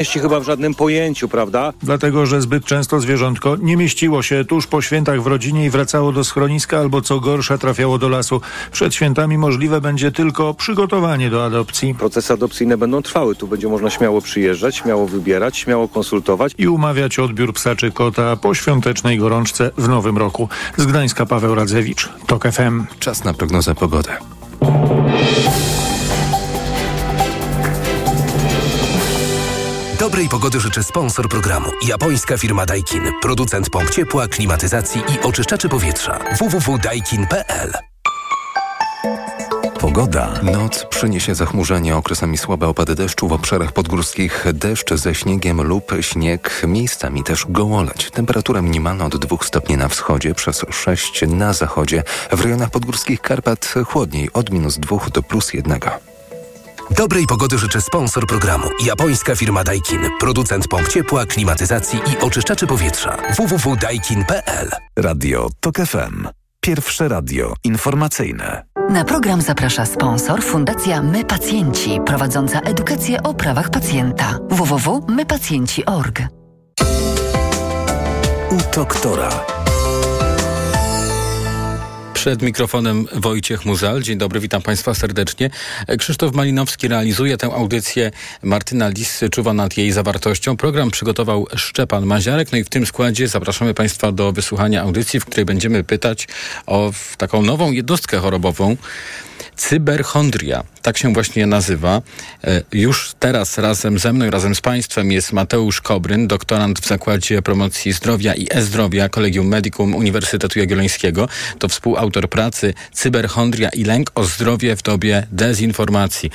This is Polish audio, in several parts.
mieści chyba w żadnym pojęciu, prawda? Dlatego, że zbyt często zwierzątko nie mieściło się tuż po świętach w rodzinie i wracało do schroniska albo co gorsza trafiało do lasu. Przed świętami możliwe będzie tylko przygotowanie do adopcji. Procesy adopcyjne będą trwały. Tu będzie można śmiało przyjeżdżać, śmiało wybierać, śmiało konsultować. I umawiać odbiór psa czy kota po świątecznej gorączce w nowym roku. Z Gdańska Paweł Radzewicz, TOK FM. Czas na prognozę pogody. Dobrej pogody życzy sponsor programu. Japońska firma Daikin. Producent pomp ciepła, klimatyzacji i oczyszczaczy powietrza. www.daikin.pl Pogoda. Noc przyniesie zachmurzenie, okresami słabe opady deszczu w obszarach podgórskich, deszcz ze śniegiem lub śnieg, miejscami też gołoleć. Temperatura minimalna od 2 stopni na wschodzie, przez 6 na zachodzie. W rejonach podgórskich Karpat chłodniej od minus 2 do plus 1. Dobrej pogody życzy sponsor programu. Japońska firma Daikin. Producent pomp ciepła, klimatyzacji i oczyszczaczy powietrza. www.daikin.pl Radio TOK FM. Pierwsze radio informacyjne. Na program zaprasza sponsor Fundacja My Pacjenci, prowadząca edukację o prawach pacjenta. www.mypacjenci.org. U doktora. Przed mikrofonem Wojciech Muzal. Dzień dobry, witam Państwa serdecznie. Krzysztof Malinowski realizuje tę audycję. Martyna Lis czuwa nad jej zawartością. Program przygotował Szczepan Maziarek. No i w tym składzie zapraszamy Państwa do wysłuchania audycji, w której będziemy pytać o taką nową jednostkę chorobową. Cyberchondria, tak się właśnie nazywa. Już teraz razem ze mną i razem z Państwem jest Mateusz Kobryn, doktorant w Zakładzie Promocji Zdrowia i E-Zdrowia Kolegium Medicum Uniwersytetu Jagiellońskiego. To współautor pracy Cyberchondria i lęk o zdrowie w dobie dezinformacji.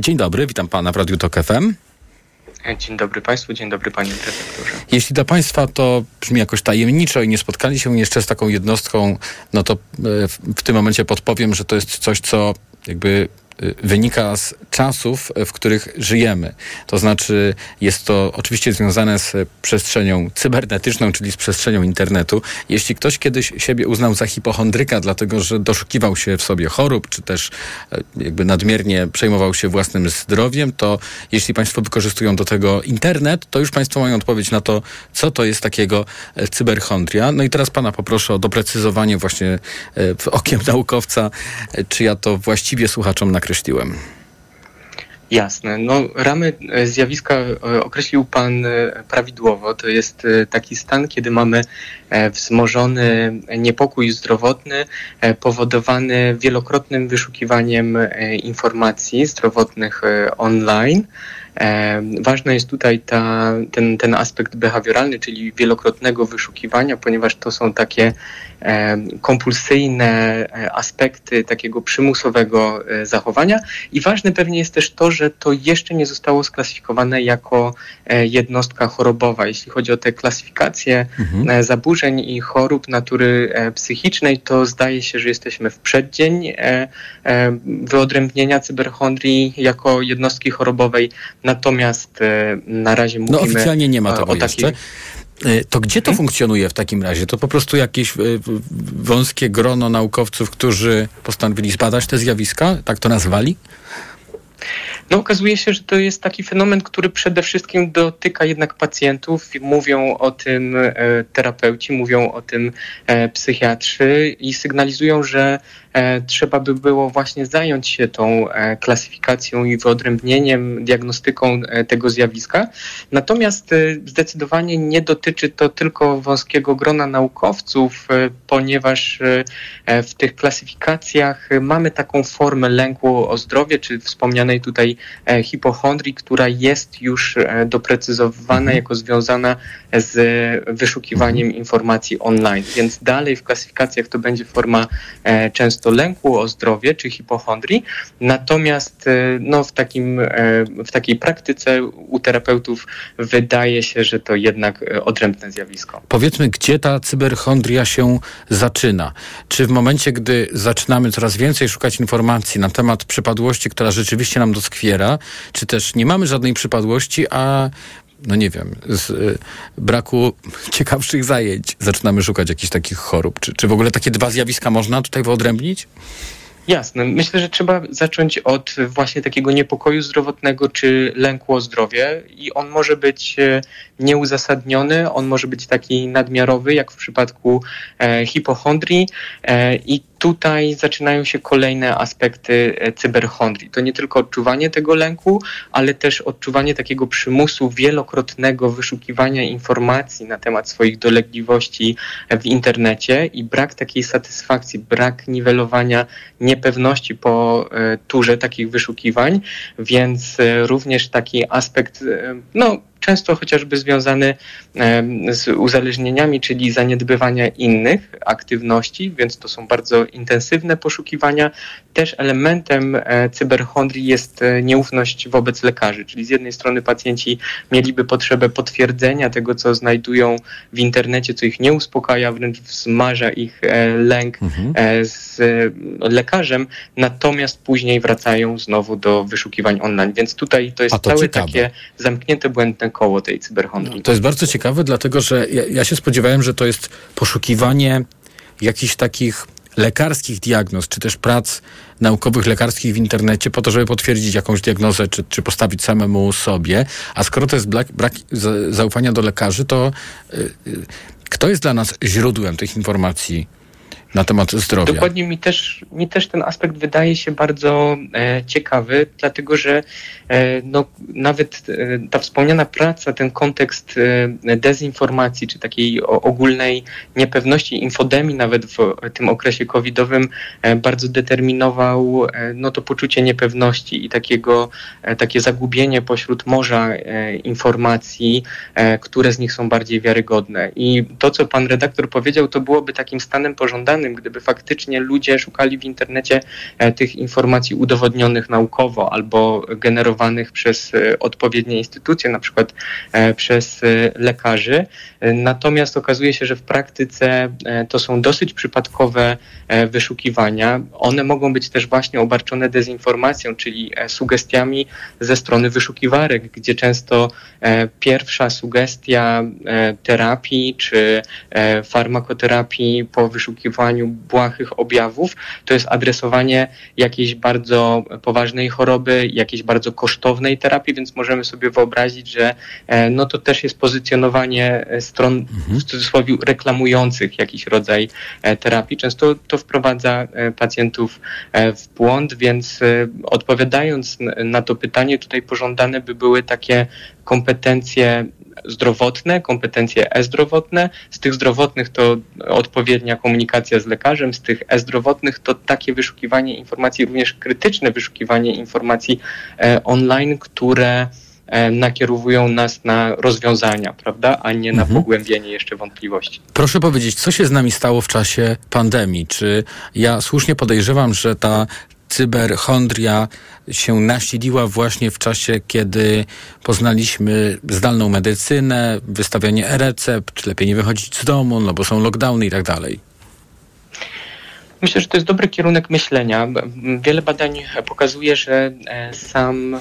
Dzień dobry, witam Pana w Radiu Tok FM. Dzień dobry Państwu, dzień dobry Panie Redaktorze. Jeśli dla Państwa to brzmi jakoś tajemniczo i nie spotkali się jeszcze z taką jednostką, no to w tym momencie podpowiem, że to jest coś, co jakby wynika z czasów, w których żyjemy. To znaczy, jest to oczywiście związane z przestrzenią cybernetyczną, czyli z przestrzenią internetu. Jeśli ktoś kiedyś siebie uznał za hipochondryka, dlatego że doszukiwał się w sobie chorób, czy też jakby nadmiernie przejmował się własnym zdrowiem, to jeśli Państwo wykorzystują do tego internet, to już Państwo mają odpowiedź na to, co to jest takiego cyberchondria. No i teraz Pana poproszę o doprecyzowanie właśnie okiem naukowca, czy ja to właściwie słuchaczom na nakreśliłem. Jasne. No, ramy zjawiska określił Pan prawidłowo. To jest taki stan, kiedy mamy wzmożony niepokój zdrowotny powodowany wielokrotnym wyszukiwaniem informacji zdrowotnych online. E, ważny jest tutaj ta, ten, ten aspekt behawioralny, czyli wielokrotnego wyszukiwania, ponieważ to są takie e, kompulsyjne aspekty takiego przymusowego e, zachowania. I ważne pewnie jest też to, że to jeszcze nie zostało sklasyfikowane jako jednostka chorobowa. Jeśli chodzi o te klasyfikacje mhm. zaburzeń i chorób natury psychicznej, to zdaje się, że jesteśmy w przeddzień wyodrębnienia cyberchondrii jako jednostki chorobowej. Natomiast na razie mówimy... No oficjalnie nie ma tego o takiej... jeszcze. To gdzie to funkcjonuje w takim razie? To po prostu jakieś wąskie grono naukowców, którzy postanowili zbadać te zjawiska? Tak to nazwali? No okazuje się, że to jest taki fenomen, który przede wszystkim dotyka jednak pacjentów. Mówią o tym e, terapeuci, mówią o tym e, psychiatrzy i sygnalizują, że e, trzeba by było właśnie zająć się tą klasyfikacją i wyodrębnieniem, diagnostyką tego zjawiska. Natomiast zdecydowanie nie dotyczy to tylko wąskiego grona naukowców, ponieważ w tych klasyfikacjach mamy taką formę lęku o zdrowie, czy wspomnianej tutaj hipochondrii, która jest już doprecyzowana mhm. jako związana z wyszukiwaniem mhm. informacji online. Więc dalej w klasyfikacjach to będzie forma często lęku o zdrowie czy hipochondrii. Natomiast no, w, takim, w takiej praktyce u terapeutów wydaje się, że to jednak odrębne zjawisko. Powiedzmy, gdzie ta cyberchondria się zaczyna? Czy w momencie, gdy zaczynamy coraz więcej szukać informacji na temat przypadłości, która rzeczywiście nam doskwiera, czy też nie mamy żadnej przypadłości, a no nie wiem, z y, braku ciekawszych zajęć zaczynamy szukać jakichś takich chorób. Czy, czy w ogóle takie dwa zjawiska można tutaj wyodrębnić? Jasne. Myślę, że trzeba zacząć od właśnie takiego niepokoju zdrowotnego czy lęku o zdrowie i on może być e, nieuzasadniony, on może być taki nadmiarowy, jak w przypadku e, hipochondrii e, i tutaj zaczynają się kolejne aspekty e, cyberchondrii. To nie tylko odczuwanie tego lęku, ale też odczuwanie takiego przymusu wielokrotnego wyszukiwania informacji na temat swoich dolegliwości w internecie i brak takiej satysfakcji, brak niwelowania niepewności po e, turze takich wyszukiwań, więc e, również taki aspekt, no często chociażby związany z uzależnieniami, czyli zaniedbywania innych aktywności, więc to są bardzo intensywne poszukiwania. Też elementem e, cyberchondrii jest e, nieufność wobec lekarzy, czyli z jednej strony pacjenci mieliby potrzebę potwierdzenia tego, co znajdują w internecie, co ich nie uspokaja, wręcz wzmaża ich e, lęk mhm. z lekarzem, natomiast później wracają znowu do wyszukiwań online. Więc tutaj to jest to całe ciekawe. takie zamknięte, błędne koło tej cyberchondrii. No, to jest bardzo ciekawe, dlatego że ja, ja się spodziewałem, że to jest poszukiwanie jakichś takich lekarskich diagnoz, czy też prac naukowych lekarskich w internecie po to, żeby potwierdzić jakąś diagnozę, czy, czy postawić samemu sobie. A skoro to jest brak, brak zaufania do lekarzy, to yy, kto jest dla nas źródłem tych informacji? Na temat zdrowia. Dokładnie mi też, mi też ten aspekt wydaje się bardzo e, ciekawy, dlatego że e, no, nawet e, ta wspomniana praca, ten kontekst e, dezinformacji, czy takiej ogólnej niepewności, infodemii nawet w tym okresie covidowym e, bardzo determinował e, no, to poczucie niepewności i takiego, takie zagubienie pośród morza informacji, które z nich są bardziej wiarygodne. I to, co pan redaktor powiedział, to byłoby takim stanem pożądanym, gdyby faktycznie ludzie szukali w internecie e, tych informacji udowodnionych naukowo albo generowanych przez e, odpowiednie instytucje, na przykład e, przez lekarzy. Natomiast okazuje się, że w praktyce to są dosyć przypadkowe wyszukiwania. One mogą być też właśnie obarczone dezinformacją, czyli sugestiami ze strony wyszukiwarek, gdzie często pierwsza sugestia terapii czy farmakoterapii po wyszukiwaniu błahych objawów, to jest adresowanie jakiejś bardzo poważnej choroby, jakiejś bardzo kosztownej terapii, więc możemy sobie wyobrazić, że e, no to też jest pozycjonowanie e, stron mhm. w cudzysłowie reklamujących jakiś rodzaj e, terapii. Często to wprowadza pacjentów w błąd, więc odpowiadając na to pytanie, tutaj pożądane by były takie kompetencje zdrowotne, kompetencje e-zdrowotne. Z tych zdrowotnych to odpowiednia komunikacja z lekarzem, z tych e-zdrowotnych to takie wyszukiwanie informacji, również krytyczne wyszukiwanie informacji e, online, które e, nakierowują nas na rozwiązania, prawda, a nie na mhm. pogłębienie jeszcze wątpliwości. Proszę powiedzieć, co się z nami stało w czasie pandemii? Czy ja słusznie podejrzewam, że ta cyberchondria się nasiliła właśnie w czasie, kiedy poznaliśmy zdalną medycynę, wystawianie e-recept, lepiej nie wychodzić z domu, no bo są lockdowny i tak dalej. Myślę, że to jest dobry kierunek myślenia. Wiele badań pokazuje, że e, sam e,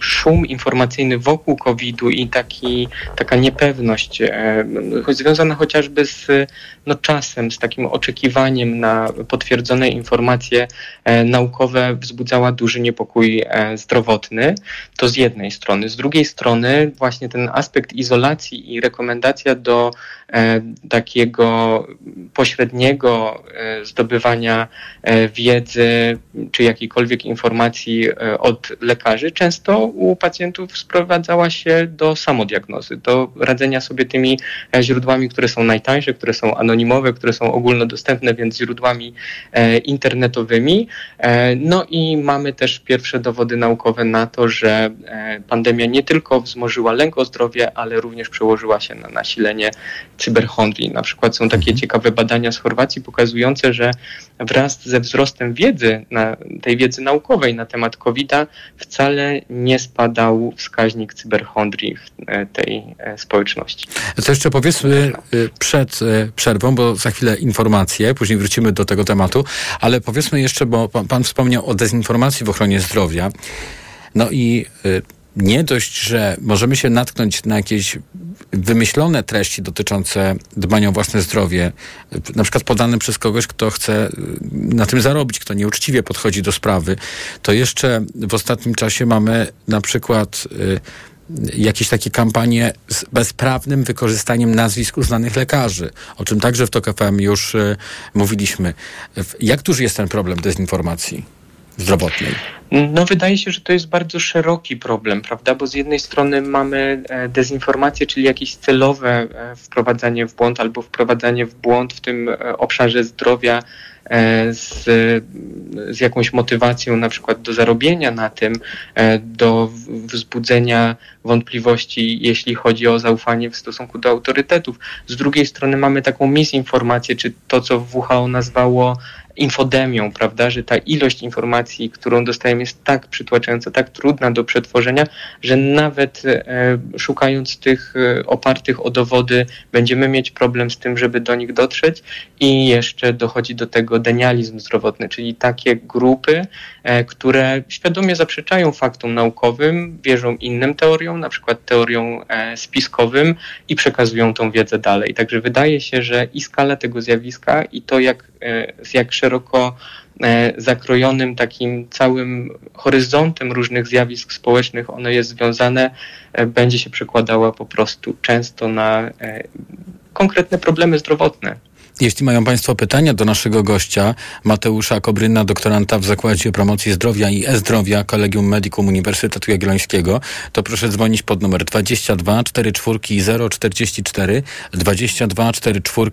szum informacyjny wokół COVID-u i taki, taka niepewność, e, związana chociażby z no, czasem, z takim oczekiwaniem na potwierdzone informacje naukowe, wzbudzała duży niepokój zdrowotny. To z jednej strony. Z drugiej strony, właśnie ten aspekt izolacji i rekomendacja do takiego pośredniego zdobywania e, wiedzy czy jakiejkolwiek informacji e, od lekarzy, często u pacjentów sprowadzała się do samodiagnozy, do radzenia sobie tymi e, źródłami, które są najtańsze, które są anonimowe, które są ogólnodostępne, więc źródłami internetowymi. No i mamy też pierwsze dowody naukowe na to, że pandemia nie tylko wzmożyła lęk o zdrowie, ale również przełożyła się na nasilenie cyberchondrii. Na przykład są takie mhm. ciekawe badania z Chorwacji pokazujące, że wraz ze wzrostem wiedzy, na, tej wiedzy naukowej na temat COVID-a, wcale nie spadał wskaźnik cyberchondrii w e, tej e, społeczności. To jeszcze powiedzmy e, przed przerwą, bo za chwilę informacje, później wrócimy do tego tematu, ale powiedzmy jeszcze, bo pan, pan wspomniał o dezinformacji w ochronie zdrowia. No i nie dość, że możemy się natknąć na jakieś wymyślone treści dotyczące dbania o własne zdrowie, na przykład podane przez kogoś, kto chce na tym zarobić, kto nieuczciwie podchodzi do sprawy, to jeszcze w ostatnim czasie mamy na przykład jakieś takie kampanie z bezprawnym wykorzystaniem nazwisk uznanych lekarzy, o czym także w TOK FM już y, mówiliśmy. Jak duży jest ten problem dezinformacji zdrowotnej? No, wydaje się, że to jest bardzo szeroki problem, prawda? Bo z jednej strony mamy e, dezinformację, czyli jakieś celowe e, wprowadzanie w błąd albo wprowadzanie w błąd w tym e, obszarze zdrowia z, z jakąś motywacją na przykład do zarobienia na tym, do wzbudzenia wątpliwości, jeśli chodzi o zaufanie w stosunku do autorytetów. Z drugiej strony mamy taką misinformację, czy to, co WHO nazwało infodemią, prawda, że ta ilość informacji, którą dostajemy jest tak przytłaczająca, tak trudna do przetworzenia, że nawet e, szukając tych e, opartych o dowody będziemy mieć problem z tym, żeby do nich dotrzeć i jeszcze dochodzi do tego denializm zdrowotny, czyli takie grupy, e, które świadomie zaprzeczają faktom naukowym, wierzą innym teoriom, na przykład teorią e, spiskowym i przekazują tą wiedzę dalej. Także wydaje się, że i skala tego zjawiska i to, jak, z jak szeroko e, zakrojonym takim całym horyzontem różnych zjawisk społecznych ono jest związane, będzie się przekładała po prostu często na konkretne problemy zdrowotne. Jeśli mają Państwo pytania do naszego gościa, Mateusza Kobryna, doktoranta w Zakładzie Promocji Zdrowia i E-Zdrowia Kolegium Medicum Uniwersytetu Jagiellońskiego, to proszę dzwonić pod numer 22 44 044 22 44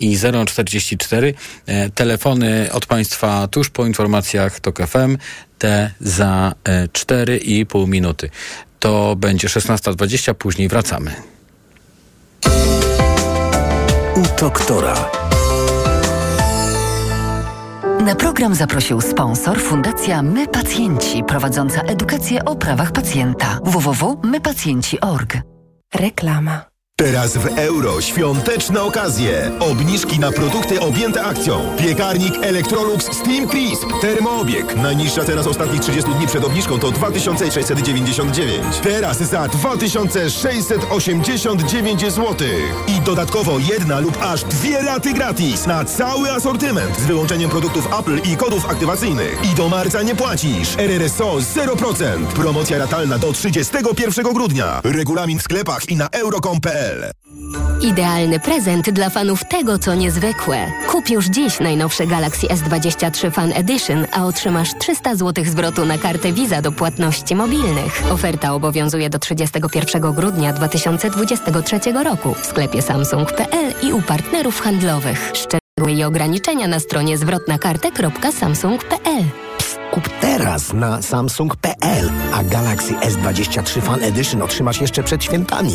i 044. E, telefony od Państwa tuż po informacjach TOK FM, te za 4,5 e, minuty. To będzie 16.20, później wracamy doktora. Na program zaprosił sponsor Fundacja My Pacjenci, prowadząca edukację o prawach pacjenta. www.mypacjenci.org. Reklama. Teraz w euro świąteczne okazje. Obniżki na produkty objęte akcją. Piekarnik Electrolux Steam Crisp. Termoobieg. Najniższa cena z ostatnich 30 dni przed obniżką to 2699. Teraz za 2689 zł. I dodatkowo jedna lub aż dwie raty gratis na cały asortyment z wyłączeniem produktów Apple i kodów aktywacyjnych. I do marca nie płacisz. RRSO 0%. Promocja ratalna do 31 grudnia. Regulamin w sklepach i na euro.com.pl Idealny prezent dla fanów tego, co niezwykłe. Kup już dziś najnowsze Galaxy S23 Fan Edition, a otrzymasz 300 zł zwrotu na kartę Visa do płatności mobilnych. Oferta obowiązuje do 31 grudnia 2023 roku w sklepie samsung.pl i u partnerów handlowych. Szczegóły i ograniczenia na stronie zwrotnakartę.samsung.pl Kup teraz na samsung.pl, a Galaxy S23 Fan Edition otrzymasz jeszcze przed świętami.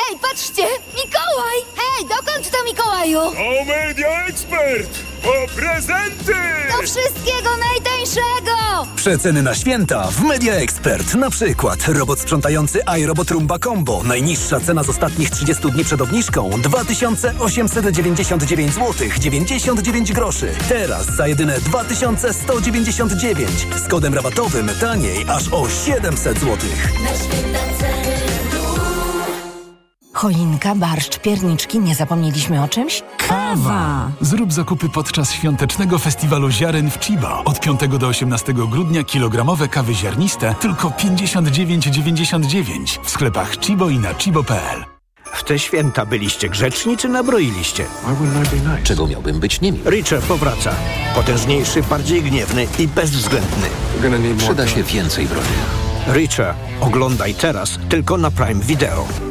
Patrzcie! Mikołaj! Hej, dokąd to Mikołaju? O Media Expert! Po prezenty! Do wszystkiego najtańszego! Przeceny na święta w Media Expert. Na przykład robot sprzątający iRobot Rumba Combo. Najniższa cena z ostatnich 30 dni przed obniżką 2899 zł 99 groszy. Teraz za jedyne 2199 z kodem rabatowym taniej aż o 700 zł. Na święta ceny. Choinka, barszcz, pierniczki, nie zapomnieliśmy o czymś? Kawa! Zrób zakupy podczas świątecznego festiwalu ziaren w Chiba. Od 5 do 18 grudnia kilogramowe kawy ziarniste tylko 59,99 w sklepach Chibo i na chibo.pl. W te święta byliście grzeczni czy nabroiliście? Czego miałbym być nimi? Richard powraca. Potężniejszy, bardziej gniewny i bezwzględny. Przyda się więcej broni. Richard, oglądaj teraz tylko na Prime Video.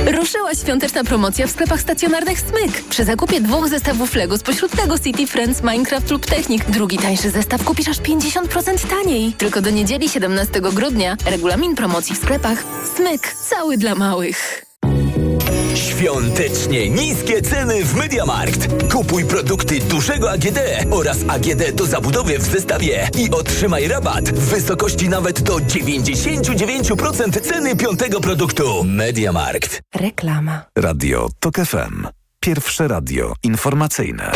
Ruszyła świąteczna promocja w sklepach stacjonarnych Smyk. Przy zakupie dwóch zestawów Lego spośród Lego City Friends, Minecraft lub Technik drugi tańszy zestaw kupisz aż 50% taniej. Tylko do niedzieli 17 grudnia. Regulamin promocji w sklepach Smyk. Cały dla małych. Świątecznie niskie ceny w Mediamarkt. Kupuj produkty dużego AGD oraz AGD do zabudowy w zestawie i otrzymaj rabat w wysokości nawet do 99% ceny piątego produktu. Mediamarkt. Reklama. Radio TOK FM. Pierwsze radio informacyjne.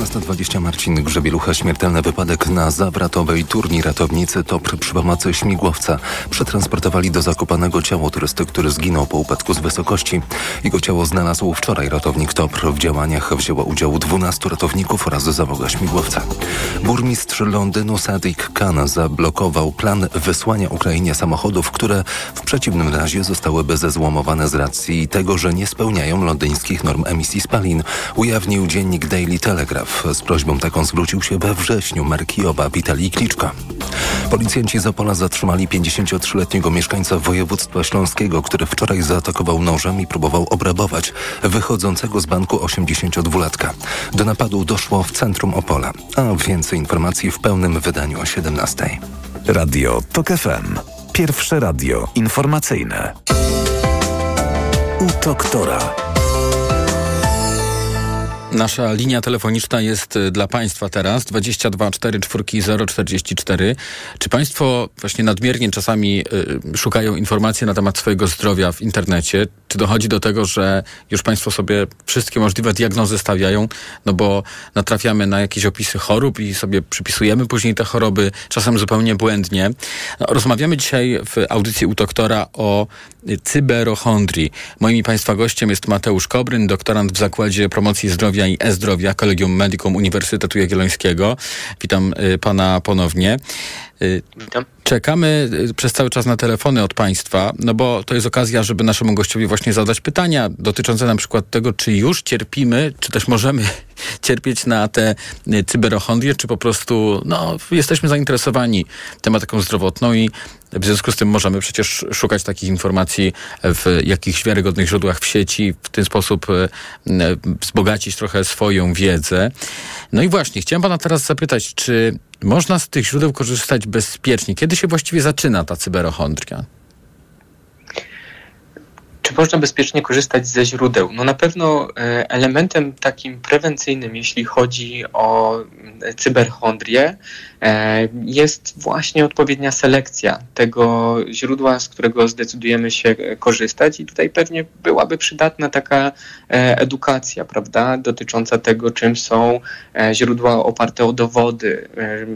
Szesnasta dwadzieścia Marcin Grzebielucha. Śmiertelny wypadek na Zawratowej. Turni ratownicy TOPR przy pomocy śmigłowca przetransportowali do Zakopanego ciało turysty, który zginął po upadku z wysokości. Jego ciało znalazł wczoraj ratownik TOPR. W działaniach wzięło udział 12 ratowników oraz załoga śmigłowca. Burmistrz Londynu Sadiq Khan zablokował plan wysłania Ukrainie samochodów, które w przeciwnym razie zostałyby zezłomowane z racji tego, że nie spełniają londyńskich norm emisji spalin, ujawnił dziennik Daily Telegraph. Z prośbą taką zwrócił się we wrześniu mer Kijowa Witalij Kliczka. Policjanci z Opola zatrzymali 53-letniego mieszkańca województwa śląskiego, który wczoraj zaatakował nożem i próbował obrabować wychodzącego z banku 82-latka. Do napadu doszło w centrum Opola, a więcej informacji w pełnym wydaniu o 17. Radio TOK FM. Pierwsze radio informacyjne. U doktora. Nasza linia telefoniczna jest y, dla Państwa teraz 22 4 4 044. Czy Państwo właśnie nadmiernie czasami y, szukają informacji na temat swojego zdrowia w internecie? Czy dochodzi do tego, że już Państwo sobie wszystkie możliwe diagnozy stawiają, no bo natrafiamy na jakieś opisy chorób i sobie przypisujemy później te choroby, czasem zupełnie błędnie. No, rozmawiamy dzisiaj w audycji u doktora o y, cyberochondrii. Moim Państwa gościem jest Mateusz Kobryn, doktorant w Zakładzie Promocji Zdrowia i E-Zdrowia Kolegium Medicum Uniwersytetu Jagiellońskiego. Witam y, Pana ponownie. Y, Witam. Czekamy y, przez cały czas na telefony od Państwa, no bo to jest okazja, żeby naszemu gościowi właśnie zadać pytania dotyczące na przykład tego, czy już cierpimy, czy też możemy cierpieć na te cyberochondrie, czy po prostu no, jesteśmy zainteresowani tematyką zdrowotną i w związku z tym możemy przecież szukać takich informacji w jakichś wiarygodnych źródłach w sieci, w ten sposób y, wzbogacić trochę swoją wiedzę. No i właśnie, chciałem Pana teraz zapytać, czy można z tych źródeł korzystać bezpiecznie? Kiedy się właściwie zaczyna ta cyberochondria? Czy można bezpiecznie korzystać ze źródeł? No na pewno e, elementem takim prewencyjnym, jeśli chodzi o e, cyberchondrię, e, jest właśnie odpowiednia selekcja tego źródła, z którego zdecydujemy się e, korzystać i tutaj pewnie byłaby przydatna taka e, edukacja, prawda, dotycząca tego, czym są e, źródła oparte o dowody, e,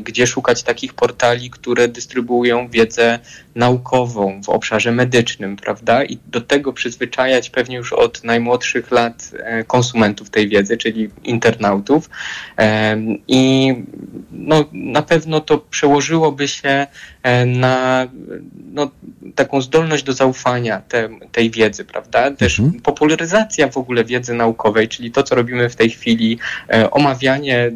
gdzie szukać takich portali, które dystrybuują wiedzę naukową w obszarze medycznym, prawda, i do tego przyzwyczajać pewnie już od najmłodszych lat e, konsumentów tej wiedzy, czyli internautów. I no, na pewno to przełożyłoby się e, na no, taką zdolność do zaufania te, tej wiedzy, prawda? Też popularyzacja w ogóle wiedzy naukowej, czyli to, co robimy w tej chwili, e, omawianie e,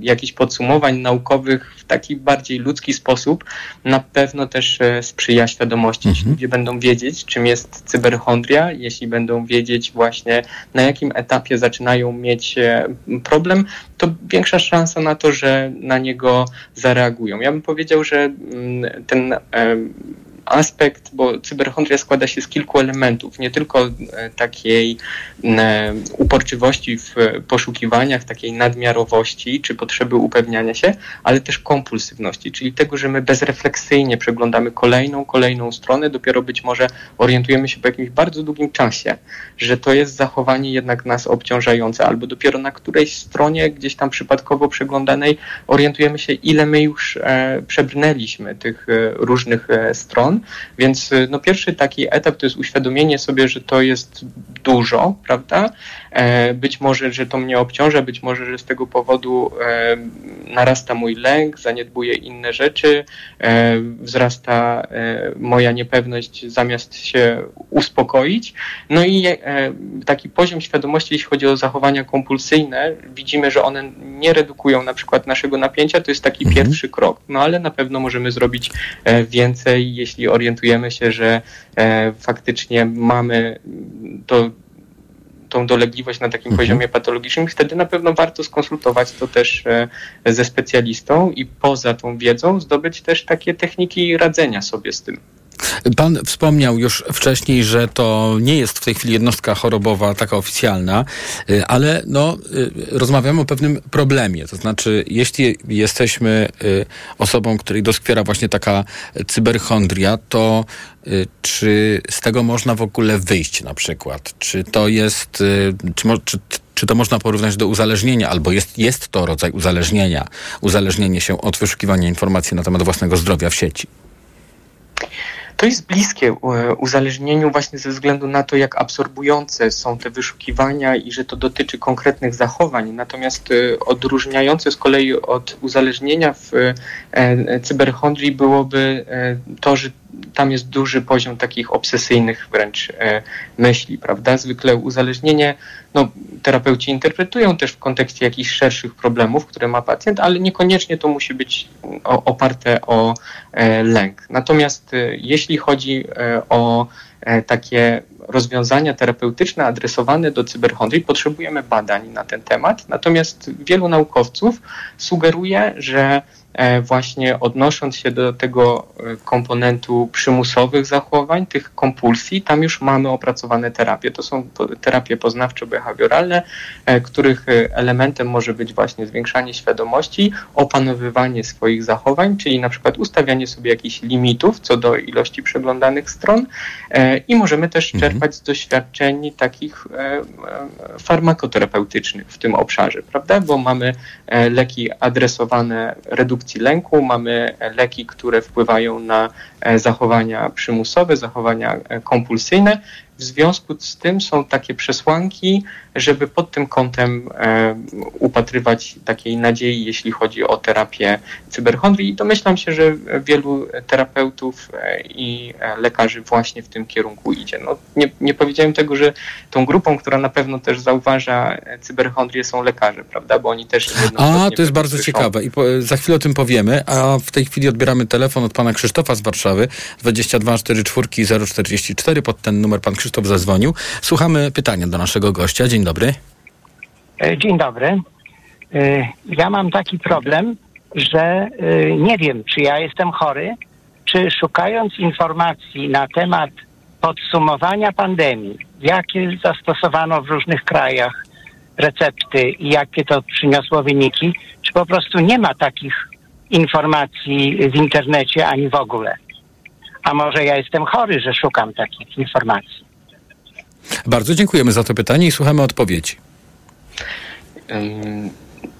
jakichś podsumowań naukowych w taki bardziej ludzki sposób, na pewno też sprzyja świadomości. Jeśli ludzie będą wiedzieć, czym jest cyberchondria, jeśli będą wiedzieć właśnie na jakim etapie zaczynają mieć problem, to większa szansa na to, że na niego zareagują. Ja bym powiedział, że mm, ten aspekt, bo cyberchondria składa się z kilku elementów, nie tylko e, takiej e, uporczywości w poszukiwaniach, takiej nadmiarowości czy potrzeby upewniania się, ale też kompulsywności, czyli tego, że my bezrefleksyjnie przeglądamy kolejną, kolejną stronę, dopiero być może orientujemy się po jakimś bardzo długim czasie, że to jest zachowanie jednak nas obciążające, albo dopiero na którejś stronie gdzieś tam przypadkowo przeglądanej orientujemy się, ile my już e, przebrnęliśmy tych różnych e, więc e, no, pierwszy taki etap to jest uświadomienie sobie, że to jest dużo, prawda? E, być może, że to mnie obciąża, być może, że z tego powodu e, narasta mój lęk, zaniedbuję inne rzeczy, e, wzrasta moja niepewność zamiast się uspokoić. No i taki poziom świadomości, jeśli chodzi o zachowania kompulsyjne, widzimy, że one nie redukują na przykład naszego napięcia, to jest taki pierwszy krok. No ale na pewno możemy zrobić więcej, jeśli orientujemy się, że faktycznie mamy to tą dolegliwość na takim poziomie patologicznym, wtedy na pewno warto skonsultować to też e, ze specjalistą i poza tą wiedzą zdobyć też takie techniki radzenia sobie z tym. Pan wspomniał już wcześniej, że to nie jest w tej chwili jednostka chorobowa taka oficjalna, y, ale no, y, rozmawiamy o pewnym problemie. To znaczy, jeśli jesteśmy y, osobą, której doskwiera właśnie taka cyberchondria, to czy z tego można w ogóle wyjść na przykład? Czy to jest, czy, czy, czy to można porównać do uzależnienia, albo jest, jest to rodzaj uzależnienia, uzależnienie się od wyszukiwania informacji na temat własnego zdrowia w sieci? To jest bliskie e, uzależnieniu właśnie ze względu na to, jak absorbujące są te wyszukiwania i że to dotyczy konkretnych zachowań. Natomiast e, odróżniające z kolei od uzależnienia w e, cyberchondrii byłoby to, że tam jest duży poziom takich obsesyjnych wręcz e, myśli, prawda? Zwykle uzależnienie, no, terapeuci interpretują też w kontekście jakichś szerszych problemów, które ma pacjent, ale niekoniecznie to musi być o, oparte o e, lęk. Natomiast e, jeśli chodzi o takie rozwiązania terapeutyczne adresowane do cyberchondrii, potrzebujemy badań na ten temat. Natomiast wielu naukowców sugeruje, że właśnie odnosząc się do tego e, komponentu przymusowych zachowań, tych kompulsji, tam już mamy opracowane terapie. To są terapie poznawczo-behawioralne, e, których e, elementem może być właśnie zwiększanie świadomości, opanowywanie swoich zachowań, czyli na przykład ustawianie sobie jakichś limitów co do ilości przeglądanych stron e, i możemy też czerpać z doświadczeń takich e, e, farmakoterapeutycznych w tym obszarze, prawda? Bo mamy e, leki adresowane redukcji lęku, mamy e, leki, które wpływają na e, zachowania przymusowe, zachowania e, kompulsyjne. W związku z tym są takie przesłanki, żeby pod tym kątem e, upatrywać takiej nadziei, jeśli chodzi o terapię cyberchondrii. I domyślam się, że wielu terapeutów e, i e, lekarzy właśnie w tym kierunku idzie. No, nie, nie powiedziałem tego, że tą grupą, która na pewno też zauważa e, cyberchondrię są lekarze, prawda? Bo oni też A, to jest bardzo słyszą. ciekawe i po, za chwilę o tym powiemy, a w tej chwili odbieramy telefon od pana Krzysztofa z Warszawy 22 44 044, pod ten numer pan Krzysztof zadzwonił. Słuchamy pytania do naszego gościa. Dzień dobry. E, Dzień dobry. E, Ja mam taki problem, że e, nie wiem, czy ja jestem chory, czy szukając informacji na temat podsumowania pandemii, jakie zastosowano w różnych krajach recepty i jakie to przyniosło wyniki, czy po prostu nie ma takich informacji w internecie ani w ogóle. A może ja jestem chory, że szukam takich informacji. Bardzo dziękujemy za to pytanie i słuchamy odpowiedzi.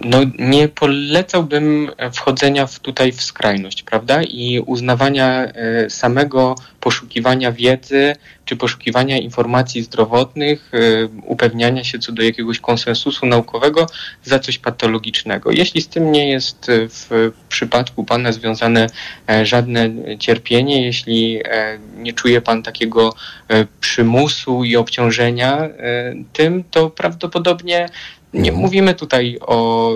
No nie polecałbym wchodzenia w tutaj w skrajność, prawda? I uznawania e, samego poszukiwania wiedzy czy poszukiwania informacji zdrowotnych, e, upewniania się co do jakiegoś konsensusu naukowego za coś patologicznego. Jeśli z tym nie jest w przypadku Pana związane e, żadne cierpienie, jeśli nie czuje Pan takiego przymusu i obciążenia tym, to prawdopodobnie nie mówimy tutaj o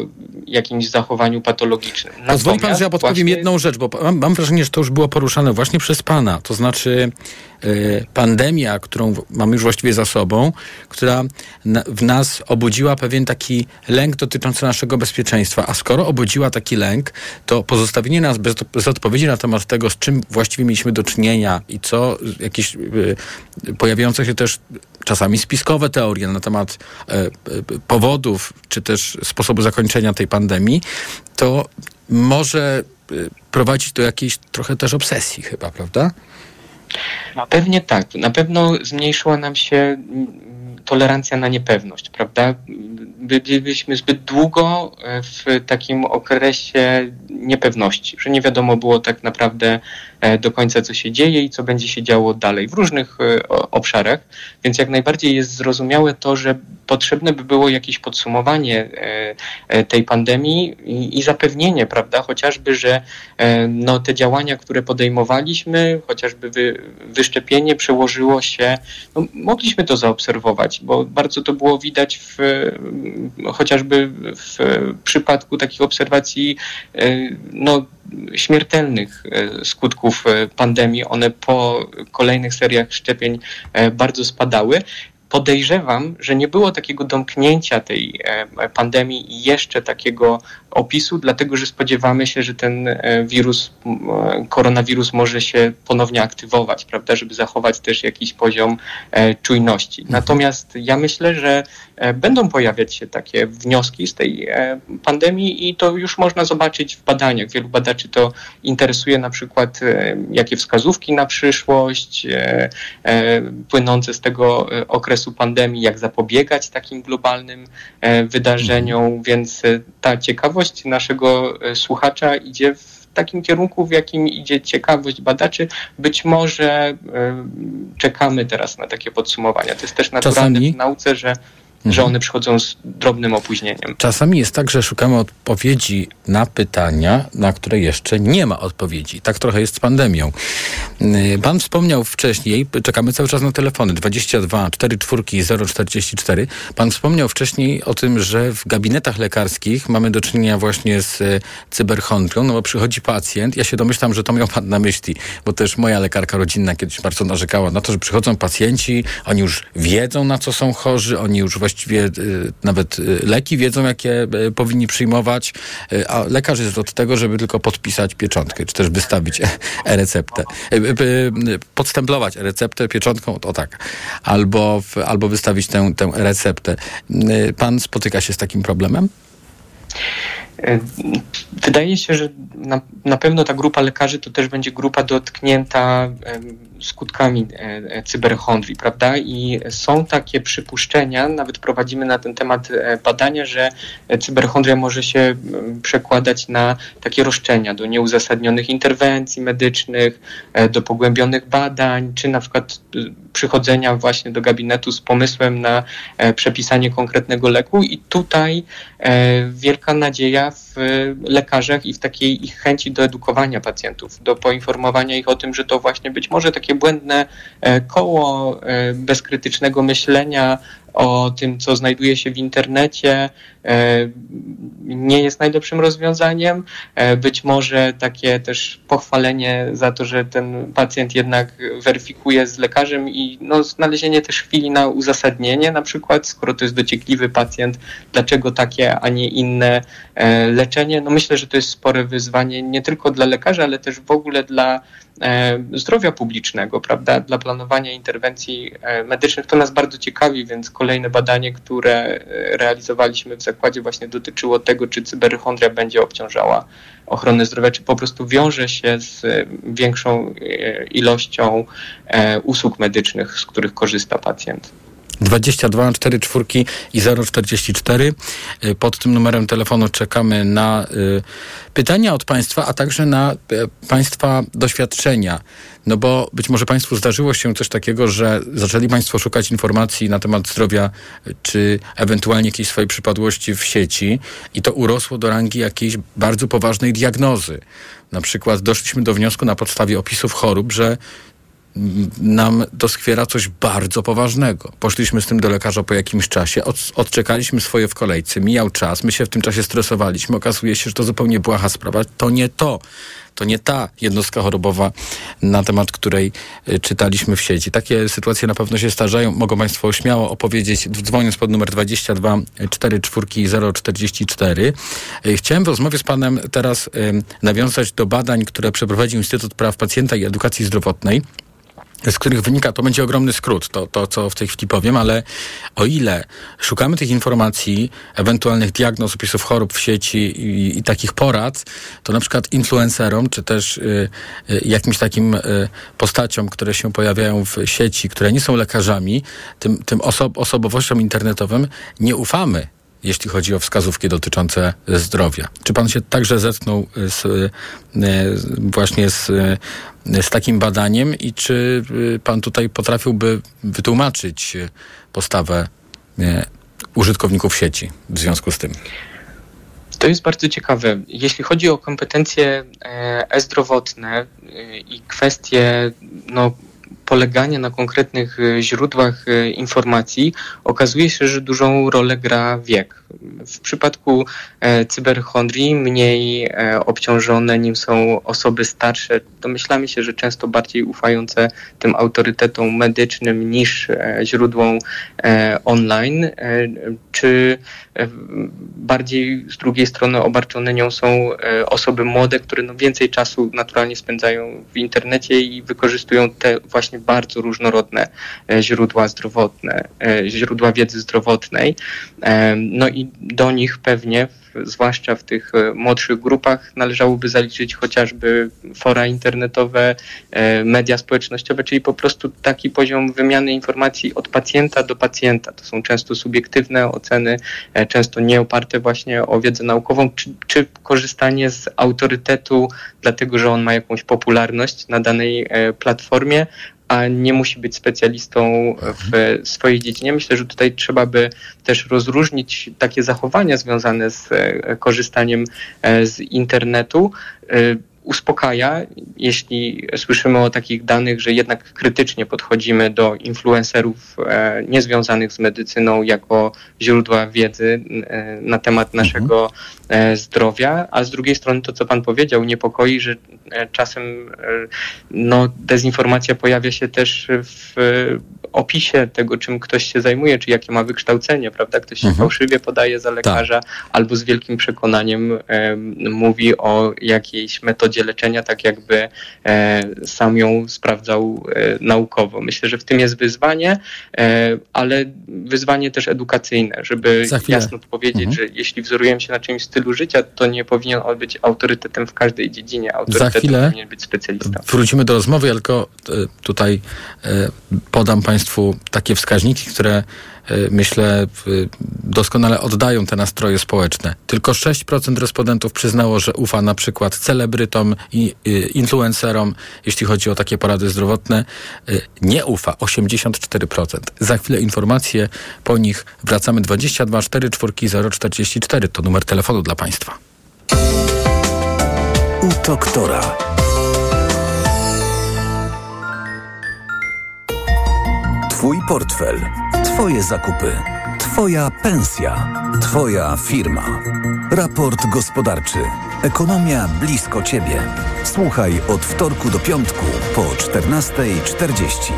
jakimś zachowaniu patologicznym. Pozwoli pan, że ja podpowiem właśnie... jedną rzecz, bo mam, mam, wrażenie, że to już było poruszane właśnie przez pana. To znaczy pandemia, którą mamy już właściwie za sobą, która w nas obudziła pewien taki lęk dotyczący naszego bezpieczeństwa. A skoro obudziła taki lęk, to pozostawienie nas bez, bez odpowiedzi na temat tego, z czym właściwie mieliśmy do czynienia i co jakieś y, pojawiające się też czasami spiskowe teorie na temat powodów, czy też sposobu zakończenia tej pandemii, to może prowadzić do jakiejś trochę też obsesji chyba, prawda? Pewnie tak. Na pewno zmniejszyła nam się tolerancja na niepewność, prawda? Byliśmy zbyt długo w takim okresie niepewności, że nie wiadomo było tak naprawdę E, do końca, co się dzieje i co będzie się działo dalej w różnych e, obszarach. Więc jak najbardziej jest zrozumiałe to, że potrzebne by było jakieś podsumowanie e, tej pandemii i, zapewnienie, prawda, chociażby, że no, te działania, które podejmowaliśmy, chociażby wy, wyszczepienie przełożyło się, no, mogliśmy to zaobserwować, bo bardzo to było widać w, chociażby w przypadku takich obserwacji no, śmiertelnych skutków skutków e, pandemii, one po kolejnych seriach szczepień e, bardzo spadały podejrzewam, że nie było takiego domknięcia tej e, pandemii i jeszcze takiego opisu, dlatego że spodziewamy się, że ten e, wirus, e, koronawirus może się ponownie aktywować, prawda, żeby zachować też jakiś poziom czujności. Mhm. Natomiast ja myślę, że będą pojawiać się takie wnioski z tej pandemii i to już można zobaczyć w badaniach. Wielu badaczy to interesuje na przykład, jakie wskazówki na przyszłość płynące z tego okresu okresu pandemii, jak zapobiegać takim globalnym e, wydarzeniom, mhm. więc e, ta ciekawość naszego e, słuchacza idzie w takim kierunku, w jakim idzie ciekawość badaczy. Być może czekamy teraz na takie podsumowania. To jest też naturalne Czasami... w nauce, że że mhm. one przychodzą z drobnym opóźnieniem. Czasami jest tak, że szukamy odpowiedzi na pytania, na które jeszcze nie ma odpowiedzi. Tak trochę jest z pandemią. Y, pan wspomniał wcześniej, czekamy cały czas na telefony 22 44 044. Pan wspomniał wcześniej o tym, że w gabinetach lekarskich mamy do czynienia właśnie z y, cyberchondrią, no bo przychodzi pacjent, ja się domyślam, że to miał pan na myśli, bo też moja lekarka rodzinna kiedyś bardzo narzekała na to, że przychodzą pacjenci, oni już wiedzą na co są chorzy, oni już właściwie właściwie y, nawet y, leki wiedzą, jakie y, powinni przyjmować, a lekarz jest od tego, żeby tylko podpisać pieczątkę, czy też wystawić e-receptę. Podstemplować e-receptę pieczątką, to tak. Albo, albo wystawić tę, tę receptę. Pan spotyka się z takim problemem? Wydaje się, że na, na pewno ta grupa lekarzy to też będzie grupa dotknięta skutkami e, e, cyberchondrii, prawda? I są takie przypuszczenia, nawet prowadzimy na ten temat e, badania, że cyberchondria może się przekładać na takie roszczenia do nieuzasadnionych interwencji medycznych, do pogłębionych badań, czy na przykład przychodzenia właśnie do gabinetu z pomysłem na przepisanie konkretnego leku. I tutaj wielka nadzieja w lekarzach i w takiej ich chęci do edukowania pacjentów, do poinformowania ich o tym, że to właśnie być może takie błędne e, koło e, bezkrytycznego myślenia o tym, co znajduje się w internecie, nie jest najlepszym rozwiązaniem. Być może takie też pochwalenie za to, że ten pacjent jednak weryfikuje z lekarzem i no, znalezienie też chwili na uzasadnienie, na przykład, skoro to jest dociekliwy pacjent, dlaczego takie, a nie inne leczenie. No myślę, że to jest spore wyzwanie nie tylko dla lekarzy, ale też w ogóle dla E, zdrowia publicznego, prawda, dla planowania interwencji e, medycznych. To nas bardzo ciekawi, więc kolejne badanie, które e, realizowaliśmy w zakładzie właśnie dotyczyło tego, czy cyberchondria będzie obciążała ochronę zdrowia, czy po prostu wiąże się z większą ilością usług medycznych, z których korzysta pacjent. 22 4 4 i 044. Y, Pod tym numerem telefonu czekamy na y, pytania od Państwa, a także na y, Państwa doświadczenia. No bo być może Państwu zdarzyło się coś takiego, że zaczęli Państwo szukać informacji na temat zdrowia, czy ewentualnie jakiejś swojej przypadłości w sieci i to urosło do rangi jakiejś bardzo poważnej diagnozy. Na przykład doszliśmy do wniosku na podstawie opisów chorób, że nam doskwiera coś bardzo poważnego. Poszliśmy z tym do lekarza po jakimś czasie, od, odczekaliśmy swoje w kolejce, mijał czas, my się w tym czasie stresowaliśmy, okazuje się, że to zupełnie błaha sprawa. To nie to. To nie ta jednostka chorobowa, na temat której y, czytaliśmy w sieci. Takie sytuacje na pewno się starzają. Mogą Państwo śmiało opowiedzieć, dzwoniąc pod numer 22 44 044. Y, Chciałem w rozmowie z Panem teraz y, nawiązać do badań, które przeprowadził Instytut Praw Pacjenta i Edukacji Zdrowotnej z których wynika, to będzie ogromny skrót, to, to co w tej chwili powiem, ale o ile szukamy tych informacji, ewentualnych diagnoz, opisów chorób w sieci i, i takich porad, to na przykład influencerom, czy też y, y, jakimś takim y, postaciom, które się pojawiają w sieci, które nie są lekarzami, tym, tym oso- osobowościom internetowym nie ufamy jeśli chodzi o wskazówki dotyczące zdrowia. Czy pan się także zetknął z, y, właśnie z, y, z takim badaniem i czy y, pan tutaj potrafiłby wytłumaczyć postawę użytkowników sieci w związku z tym? To jest bardzo ciekawe. Jeśli chodzi o kompetencje e, e-zdrowotne e, i kwestie no, polegania na konkretnych e, źródłach e, informacji, okazuje się, że dużą rolę gra wiek. W przypadku e, cyberchondrii mniej obciążone nim są osoby starsze. Domyślamy się, że często bardziej ufające tym autorytetom medycznym niż źródłom online, czy bardziej z drugiej strony obarczone nią są e, osoby młode, które no więcej czasu naturalnie spędzają w internecie i wykorzystują te właśnie bardzo różnorodne e, źródła zdrowotne, e, źródła wiedzy zdrowotnej. E, No i do nich pewnie, w- zwłaszcza w tych e, młodszych grupach, należałoby zaliczyć chociażby fora internetowe, e, media społecznościowe, czyli po prostu taki poziom wymiany informacji od pacjenta do pacjenta. To są często subiektywne oceny, e, często nie oparte właśnie o wiedzę naukową, czy, czy korzystanie z autorytetu, dlatego że on ma jakąś popularność na danej platformie, a nie musi być specjalistą w swojej dziedzinie. Myślę, że tutaj trzeba by też rozróżnić takie zachowania związane z e, korzystaniem e, z internetu. Uspokaja, jeśli słyszymy o takich danych, że jednak krytycznie podchodzimy do influencerów e, niezwiązanych z medycyną jako źródła wiedzy e, na temat naszego e, zdrowia, a z drugiej strony to, co Pan powiedział, niepokoi, że czasem no, dezinformacja pojawia się też w opisie tego, czym ktoś się zajmuje, czy jakie ma wykształcenie, prawda? Ktoś się Mhm. fałszywie podaje za lekarza albo z wielkim przekonaniem mówi o jakiejś metodzie leczenia, tak jakby e, sam ją sprawdzał e, naukowo. Myślę, że w tym jest wyzwanie, e, ale wyzwanie też edukacyjne, żeby jasno powiedzieć, Mhm. że jeśli wzorujemy się na czymś stylu życia, to nie powinien on być autorytetem w każdej dziedzinie. Autorytetem powinien być specjalista. Wrócimy do rozmowy, tylko tutaj podam Państwu takie wskaźniki, które myślę e, doskonale oddają te nastroje społeczne. Tylko 6% respondentów przyznało, że ufa na przykład celebrytom i e, influencerom, jeśli chodzi o takie porady zdrowotne. E, Nie ufa 84%. Za chwilę informacje po nich wracamy 22 4 4 044 to numer telefonu dla Państwa. U doktora. Twój portfel, Twoje zakupy, Twoja pensja, Twoja firma. Raport gospodarczy. Ekonomia blisko Ciebie. Słuchaj od wtorku do piątku po 14.40.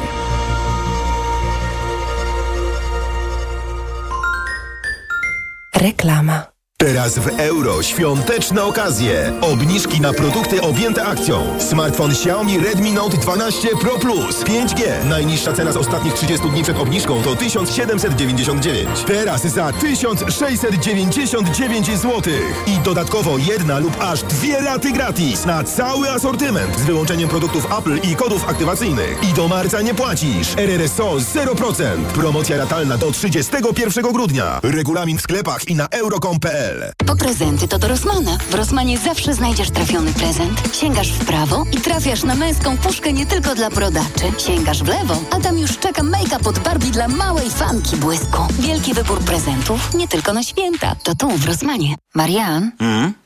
Reklama. Teraz w euro świąteczne okazje. Obniżki na produkty objęte akcją. Smartfon Xiaomi Redmi Note 12 Pro Plus 5G. Najniższa cena z ostatnich 30 dni przed obniżką to 1799. Teraz za 1699 zł. I dodatkowo jedna lub aż dwie raty gratis na cały asortyment z wyłączeniem produktów Apple i kodów aktywacyjnych. I do marca nie płacisz. RRSO 0%. Promocja ratalna do 31 grudnia. Regulamin w sklepach i na euro.com.pl Po prezenty to do Rosmana. W Rosmanie zawsze znajdziesz trafiony prezent. Sięgasz w prawo i trafiasz na męską puszkę nie tylko dla brodaczy. Sięgasz w lewo, a tam już czeka make-up od Barbie dla małej fanki błysku. Wielki wybór prezentów, nie tylko na święta. To tu, w Rosmanie. Marian,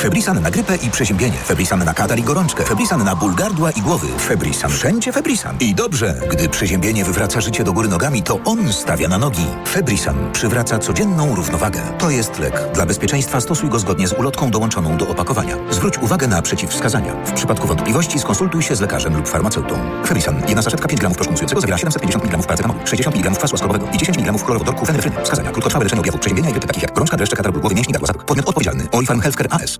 Febrisan na grypę i przeziębienie. Febrisan na katar i gorączkę. Febrisan na ból gardła i głowy. Febrisan. Wszędzie Febrisan. I dobrze, gdy przeziębienie wywraca życie do góry nogami, to on stawia na nogi. Febrisan przywraca codzienną równowagę. To jest lek. Dla bezpieczeństwa stosuj go zgodnie z ulotką dołączoną do opakowania. Zwróć uwagę na przeciwwskazania. W przypadku wątpliwości skonsultuj się z lekarzem lub farmaceutą. Febrisan. Jedna saszetka 5 gramów proszku zawiera 750 mg paracetamolu, 60 mg kwasu łaskowego i 10 mg chlorowodorku fenefryny. Wskazania. Krótkotrwałe leczenie objawów przeziębienia i takich jak gorączka, dreszcze, katar głowy, mięśni, gardła. Podmiot odpowiedzialny. Healthcare AS.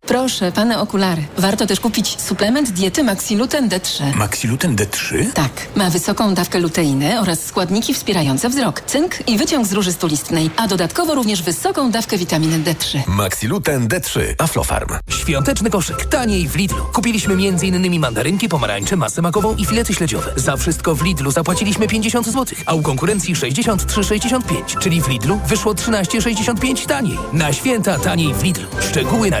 Proszę, pane okulary. Warto też kupić suplement diety Maxiluten D3. Maxiluten D3? Tak, ma wysoką dawkę luteiny oraz składniki wspierające wzrok, cynk i wyciąg z róży stulistnej, a dodatkowo również wysoką dawkę witaminy D3. Maxiluten D3. Aflofarm. Świąteczny koszyk. Taniej w Lidlu. Kupiliśmy m.in. mandarynki, pomarańcze, masę makową i filety śledziowe. Za wszystko w Lidlu zapłaciliśmy 50 zł, a u konkurencji 63,65. Czyli w Lidlu wyszło 13,65 taniej. Na święta taniej w Lidlu. Szczegóły na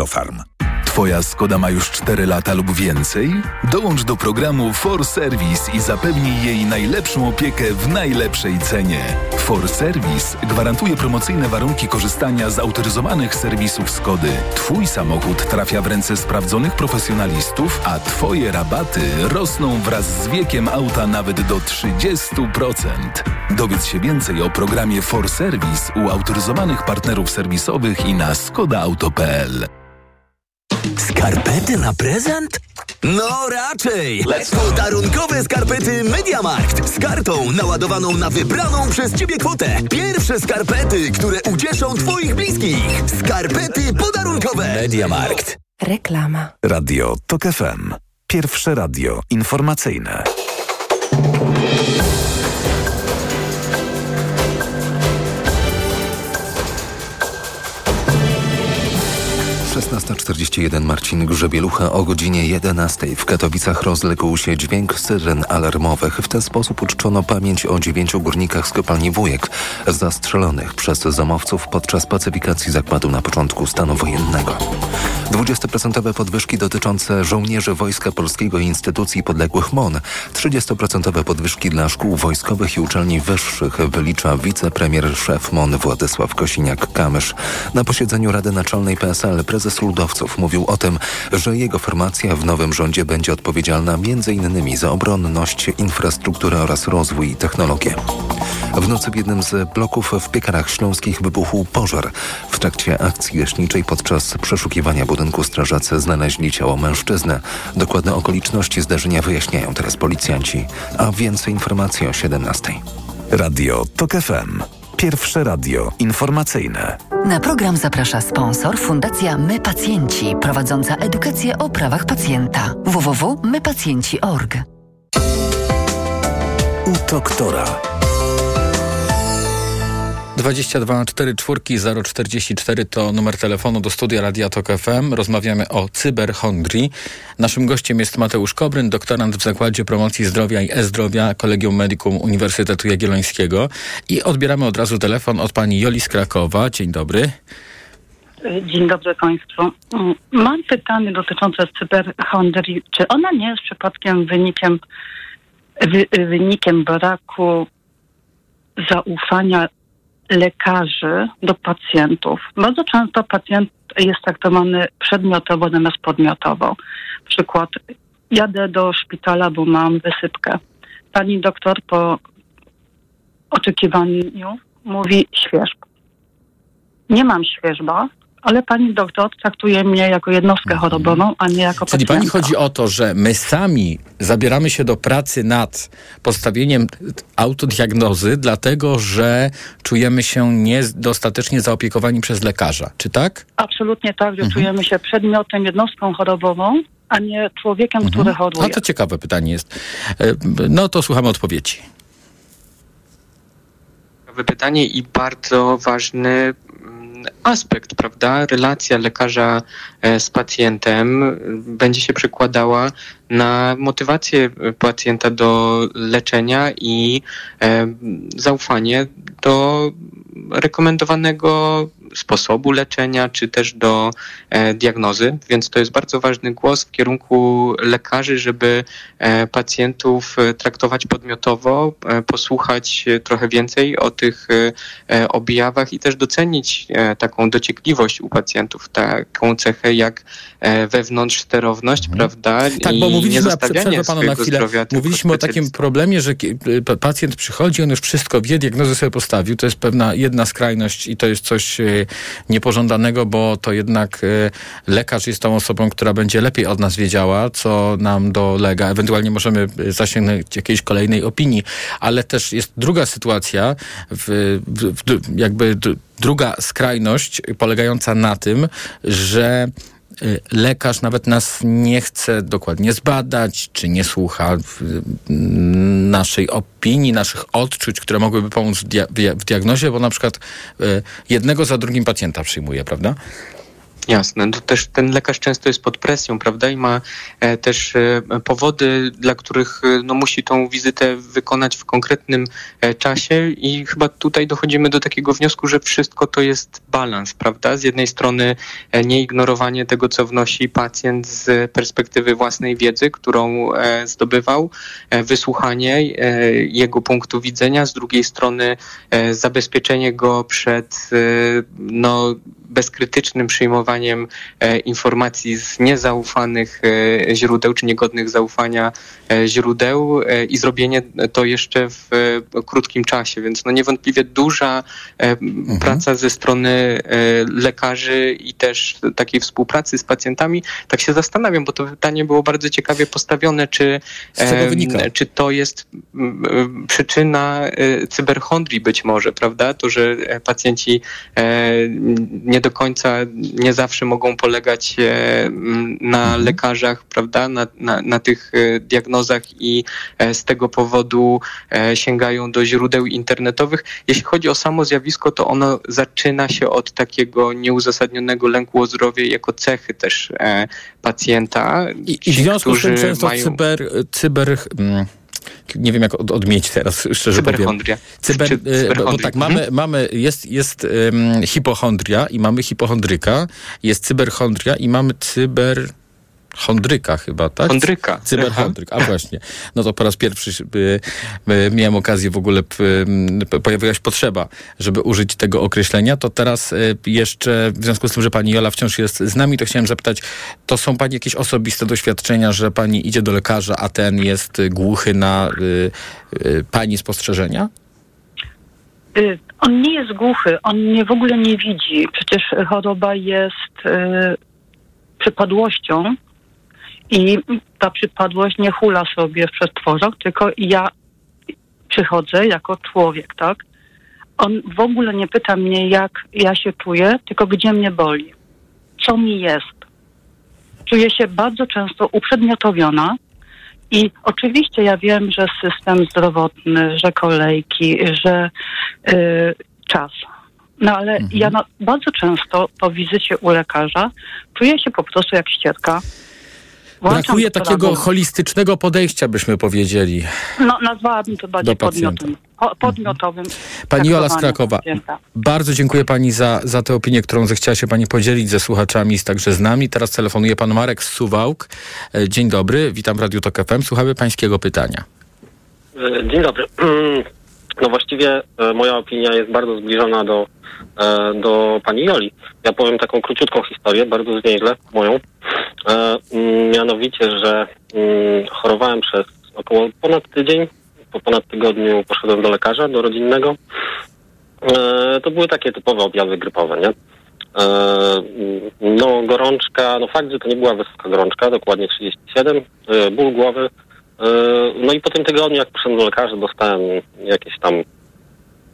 Twoja Skoda ma już 4 lata lub więcej? Dołącz do programu For Service i zapewnij jej najlepszą opiekę w najlepszej cenie. For Service gwarantuje promocyjne warunki korzystania z autoryzowanych serwisów Skody. Twój samochód trafia w ręce sprawdzonych profesjonalistów, a Twoje rabaty rosną wraz z wiekiem auta nawet do 30%. Dowiedz się więcej o programie For Service u autoryzowanych partnerów serwisowych i na skodaauto.pl. Skarpety na prezent? No raczej! Podarunkowe skarpety Mediamarkt z kartą naładowaną na wybraną przez Ciebie kwotę. Pierwsze skarpety, które ucieszą Twoich bliskich. Skarpety podarunkowe. Mediamarkt. Reklama. Radio TOK FM. Pierwsze radio informacyjne. 16.41 Marcin Grzebielucha o godzinie 11 w Katowicach rozległ się dźwięk syren alarmowych. W ten sposób uczczono pamięć o dziewięciu górnikach z kopalni Wujek zastrzelonych przez zamowców podczas pacyfikacji zakładu na początku stanu wojennego. 20% podwyżki dotyczące żołnierzy Wojska Polskiego i instytucji podległych MON. 30% podwyżki dla szkół wojskowych i uczelni wyższych wylicza wicepremier szef MON Władysław Kosiniak-Kamysz. Na posiedzeniu Rady Naczelnej PSL prezes Ludowców mówił o tym, że jego formacja w nowym rządzie będzie odpowiedzialna m.in. za obronność, infrastrukturę oraz rozwój i technologię. W nocy w jednym z bloków w Piekarach Śląskich wybuchł pożar. W trakcie akcji gaśniczej podczas przeszukiwania budynku strażacy znaleźli ciało mężczyzny. Dokładne okoliczności zdarzenia wyjaśniają teraz policjanci. A więcej informacji o 17. Radio TOK FM. Pierwsze radio informacyjne. Na program zaprasza sponsor Fundacja My Pacjenci, prowadząca edukację o prawach pacjenta. www.mypacjenci.org. U doktora. 22 44 044 to numer telefonu do studia Radia Tok FM. Rozmawiamy o cyberchondrii. Naszym gościem jest Mateusz Kobryn, doktorant w Zakładzie Promocji Zdrowia i E-Zdrowia Kolegium Medicum Uniwersytetu Jagiellońskiego. I odbieramy od razu telefon od pani Joli z Krakowa. Dzień dobry. Dzień dobry Państwu. Mam pytanie dotyczące cyberchondrii. Czy ona nie jest przypadkiem wynikiem, wy, wynikiem braku zaufania lekarzy do pacjentów? Bardzo często pacjent jest traktowany przedmiotowo zamiast podmiotowo. Przykład, jadę do szpitala, bo mam wysypkę. Pani doktor po oczekiwaniu mówi świeżba. Nie mam świeżba, ale pani doktor traktuje mnie jako jednostkę chorobową, a nie jako Czyli pani chodzi o to, że my sami zabieramy się do pracy nad postawieniem autodiagnozy, dlatego że czujemy się niedostatecznie zaopiekowani przez lekarza. Czy tak? Absolutnie tak, Mhm. że czujemy się przedmiotem, jednostką chorobową, a nie człowiekiem, który A choruje. to ciekawe pytanie jest. E, No to słuchamy odpowiedzi. Ciekawe pytanie i bardzo ważny aspekt, prawda? Relacja lekarza e, z pacjentem e, będzie się przekładała na motywację e, pacjenta do leczenia i zaufanie do rekomendowanego sposobu leczenia, czy też do e, diagnozy, więc to jest bardzo ważny głos w kierunku lekarzy, żeby e, pacjentów e, traktować podmiotowo, posłuchać trochę więcej o tych objawach i też docenić taką dociekliwość u pacjentów, taką cechę jak wewnątrz sterowność, prawda? Tak, bo mówiliśmy, przerwę panu na chwilę, mówiliśmy o takim problemie, że pacjent przychodzi, on już wszystko wie, diagnozę sobie postawił, to jest pewna jedna skrajność i to jest coś niepożądanego, bo to jednak e, lekarz jest tą osobą, która będzie lepiej od nas wiedziała, co nam dolega. Ewentualnie możemy e, zasięgnąć jakiejś kolejnej opinii, ale też jest druga sytuacja, w, w, w, jakby druga skrajność polegająca na tym, że lekarz nawet nas nie chce dokładnie zbadać, czy nie słucha w- m, naszej opinii, naszych odczuć, które mogłyby pomóc w diagnozie, bo na przykład y, jednego za drugim pacjenta przyjmuje, prawda? Jasne, to też ten lekarz często jest pod presją, prawda? I ma e, też e, powody, dla których e, no, musi tą wizytę wykonać w konkretnym czasie i chyba tutaj dochodzimy do takiego wniosku, że wszystko to jest balans, prawda? Z jednej strony nieignorowanie tego, co wnosi pacjent z perspektywy własnej wiedzy, którą zdobywał, wysłuchanie jego punktu widzenia, z drugiej strony zabezpieczenie go przed no, bezkrytycznym przyjmowaniem e, informacji z niezaufanych e, źródeł, czy niegodnych zaufania e, źródeł i zrobienie to jeszcze w krótkim czasie, więc no niewątpliwie duża e, praca ze strony lekarzy i też takiej współpracy z pacjentami. Tak się zastanawiam, bo to pytanie było bardzo ciekawie postawione, czy, czy to jest przyczyna cyberchondrii być może, prawda? To, że pacjenci nie do końca, nie zawsze mogą polegać e, na lekarzach, prawda? Na, na, na tych e, diagnozach i e, z tego powodu sięgają do źródeł internetowych. Jeśli chodzi o samo zjawisko, to ono zaczyna się od takiego nieuzasadnionego lęku o zdrowie jako cechy też pacjenta. I, i w związku z tym często mają- cyber, cyber mm, nie wiem jak od, odmienić teraz, szczerze Cyberchondria. Cyber, Czy- y, bo, tak, mamy, Mhm. mamy jest, jest ym, hipochondria i mamy hipochondryka, jest cyberchondria i mamy cyber... Chondryka chyba, tak? Chondryka. Cyberchondryk, a właśnie. No to po raz pierwszy y, miałem okazję w ogóle, pojawiła się potrzeba, żeby użyć tego określenia. To teraz y, jeszcze, w związku z tym, że pani Jola wciąż jest z nami, to chciałem zapytać, to są pani jakieś osobiste doświadczenia, że pani idzie do lekarza, a ten jest głuchy na y, y, pani spostrzeżenia? Y, On nie jest głuchy, on mnie w ogóle nie widzi. Przecież choroba jest y, przypadłością i ta przypadłość nie hula sobie w przestworzach, tylko ja przychodzę jako człowiek, tak? On w ogóle nie pyta mnie, jak ja się czuję, tylko gdzie mnie boli, co mi jest. Czuję się bardzo często uprzedmiotowiona i oczywiście ja wiem, że system zdrowotny, że kolejki, że y, czas. No ale ja na, bardzo często po wizycie u lekarza czuję się po prostu jak ścierka. Włączam Brakuje takiego Google. holistycznego podejścia, byśmy powiedzieli. No, nazwałabym to bardziej podmiotowym. Po, podmiotowym Pani Jola z Krakowa, pacjenta. bardzo dziękuję Pani za, za tę opinię, którą zechciała się Pani podzielić ze słuchaczami, także z nami. Teraz telefonuje Pan Marek z Suwałk. E, Dzień dobry, witam w Radiu Tok FM. Słuchamy Pańskiego pytania. E, Dzień dobry. No właściwie e, moja opinia jest bardzo zbliżona do, e, do pani Joli. Ja powiem taką króciutką historię, bardzo zwięźle, moją. E, mm, Mianowicie, że mm, chorowałem przez około ponad tydzień. Po ponad tygodniu poszedłem do lekarza, do rodzinnego. To były takie typowe objawy grypowe, nie? E, No, gorączka, no fakt, że to nie była wysoka gorączka, dokładnie 37, e, ból głowy. E, No i po tym tygodniu, jak poszedłem do lekarza, dostałem jakieś tam,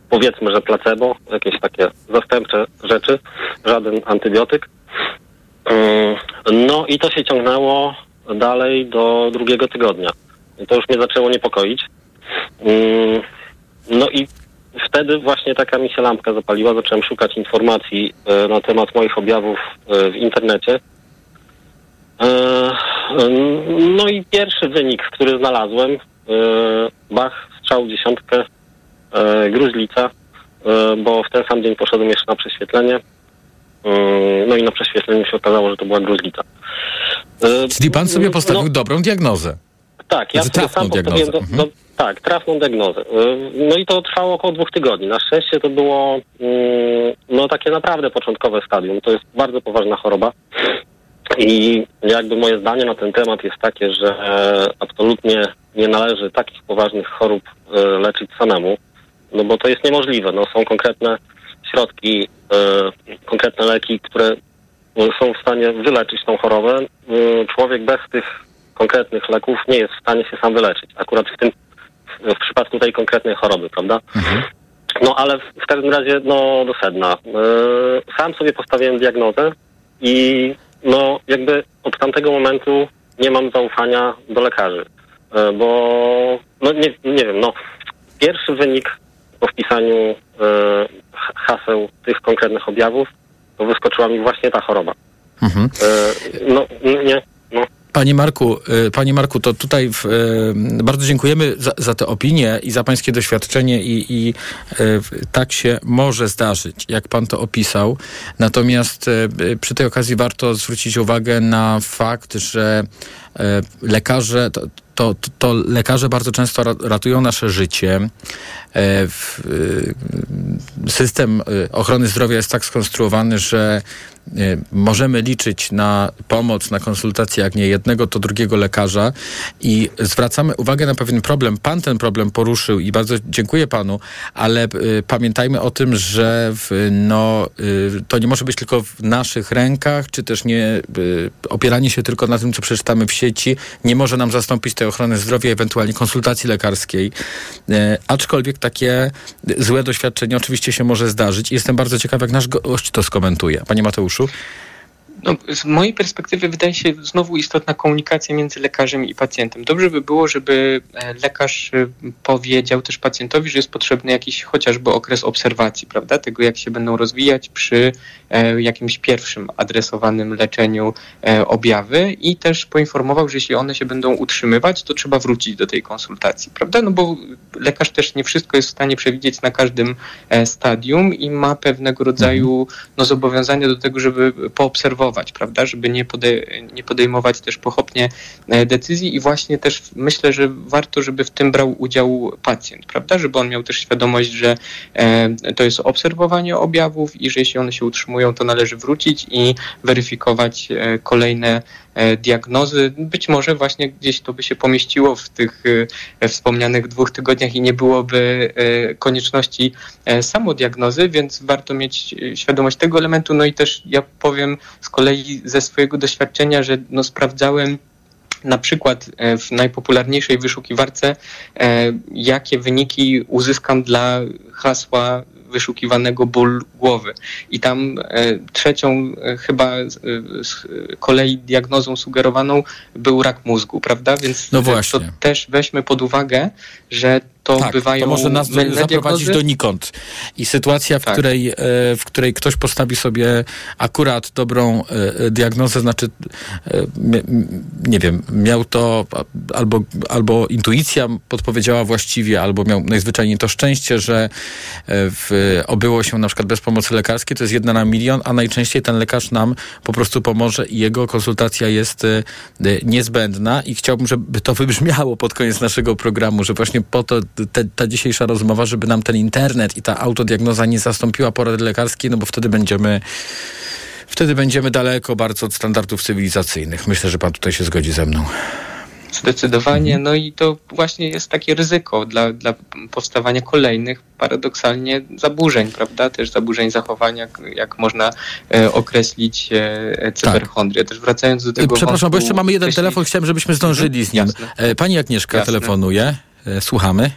powiedzmy, że placebo, jakieś takie zastępcze rzeczy, żaden antybiotyk. E, No i to się ciągnęło dalej do drugiego tygodnia. I to już mnie zaczęło niepokoić. Mm, No i wtedy właśnie taka mi się lampka zapaliła, zacząłem szukać informacji na temat moich objawów w internecie. E, No i pierwszy wynik, który znalazłem, e, Bach, strzał dziesiątkę, e, gruźlica, bo w ten sam dzień poszedłem jeszcze na prześwietlenie. No i na prześwietleniu się okazało, że to była gruźlica. Czyli Pan sobie no, postawił dobrą diagnozę. tak, ja Znaczy trafną do, diagnozę. do, tak, trafną diagnozę. No i to trwało około dwóch tygodni. Na szczęście to było mm, no takie naprawdę początkowe stadium. To jest bardzo poważna choroba. I jakby moje zdanie na ten temat jest takie, że absolutnie nie należy takich poważnych chorób e, leczyć samemu, no bo to jest niemożliwe. No, są konkretne środki, e, konkretne leki, które e, są w stanie wyleczyć tą chorobę. E, Człowiek bez tych konkretnych leków nie jest w stanie się sam wyleczyć. Akurat w tym, w, przypadku tej konkretnej choroby, prawda? No ale w, każdym razie, no do sedna. Sam sobie postawiłem diagnozę i no jakby od tamtego momentu nie mam zaufania do lekarzy, E, bo no nie, nie wiem, no pierwszy wynik po wpisaniu e, ha- haseł tych konkretnych objawów, to wyskoczyła mi właśnie ta choroba. Mhm. E, no nie, Panie Marku, y, panie Marku, to tutaj w, y, bardzo dziękujemy za, za tę opinię i za pańskie doświadczenie i, i y, tak się może zdarzyć, jak pan to opisał. Natomiast przy tej okazji warto zwrócić uwagę na fakt, że lekarze, to, to, to lekarze bardzo często ra- ratują nasze życie. E, y, System ochrony zdrowia jest tak skonstruowany, że możemy liczyć na pomoc, na konsultację, jak nie jednego, to drugiego lekarza i zwracamy uwagę na pewien problem. Pan ten problem poruszył i bardzo dziękuję panu, ale pamiętajmy o tym, że w, no, to nie może być tylko w naszych rękach, czy też nie opieranie się tylko na tym, co przeczytamy w sieci, nie może nam zastąpić tej ochrony zdrowia, ewentualnie konsultacji lekarskiej. E, aczkolwiek takie złe doświadczenie oczywiście się może zdarzyć. Jestem bardzo ciekaw, jak nasz gość to skomentuje. Panie Mateuszu? No, z mojej perspektywy wydaje się znowu istotna komunikacja między lekarzem i pacjentem. Dobrze by było, żeby e, lekarz e, powiedział też pacjentowi, że jest potrzebny jakiś chociażby okres obserwacji, prawda? Tego, jak się będą rozwijać przy e, jakimś pierwszym adresowanym leczeniu objawy i też poinformował, że jeśli one się będą utrzymywać, to trzeba wrócić do tej konsultacji, prawda? No bo lekarz też nie wszystko jest w stanie przewidzieć na każdym stadium i ma pewnego rodzaju no, zobowiązania do tego, żeby poobserwować, prawda, żeby nie, podej- nie podejmować też pochopnie e, decyzji i właśnie też myślę, że warto, żeby w tym brał udział pacjent, prawda, żeby on miał też świadomość, że e, to jest obserwowanie objawów i że jeśli one się utrzymują, to należy wrócić i weryfikować e, kolejne diagnozy. Być może właśnie gdzieś to by się pomieściło w tych e, wspomnianych dwóch tygodniach i nie byłoby e, konieczności e, samodiagnozy, więc warto mieć e, świadomość tego elementu. No i też ja powiem z kolei ze swojego doświadczenia, że no sprawdzałem na przykład e, w najpopularniejszej wyszukiwarce, e, jakie wyniki uzyskam dla hasła wyszukiwanego ból głowy. I tam e, trzecią e, chyba e, z kolei diagnozą sugerowaną był rak mózgu, prawda? Więc No właśnie. to też weźmy pod uwagę, że to tak, bywają to może nas mylne zaprowadzić donikąd. I sytuacja, w, Tak. której, e, w której ktoś postawi sobie akurat dobrą e, diagnozę, znaczy, e, mie- m- nie wiem, miał to albo, albo intuicja podpowiedziała właściwie, albo miał najzwyczajniej to szczęście, że w, obyło się na przykład bez pomocy lekarskiej, to jest jedna na milion, a najczęściej ten lekarz nam po prostu pomoże i jego konsultacja jest niezbędna i chciałbym, żeby to wybrzmiało pod koniec naszego programu, że właśnie po to te, ta dzisiejsza rozmowa, żeby nam ten internet i ta autodiagnoza nie zastąpiła porady lekarskiej, no bo wtedy będziemy wtedy będziemy daleko bardzo od standardów cywilizacyjnych. Myślę, że pan tutaj się zgodzi ze mną. Zdecydowanie. No i to właśnie jest takie ryzyko dla, dla powstawania kolejnych paradoksalnie zaburzeń, prawda? Też zaburzeń zachowania, jak, można e, określić e, cyberchondrię. Też wracając do tego Tak. Przepraszam, bo wątku jeszcze mamy jeden wcześniej- telefon, chciałem, żebyśmy zdążyli z nim. E, Pani Agnieszka Jasne. telefonuje. E, Słuchamy.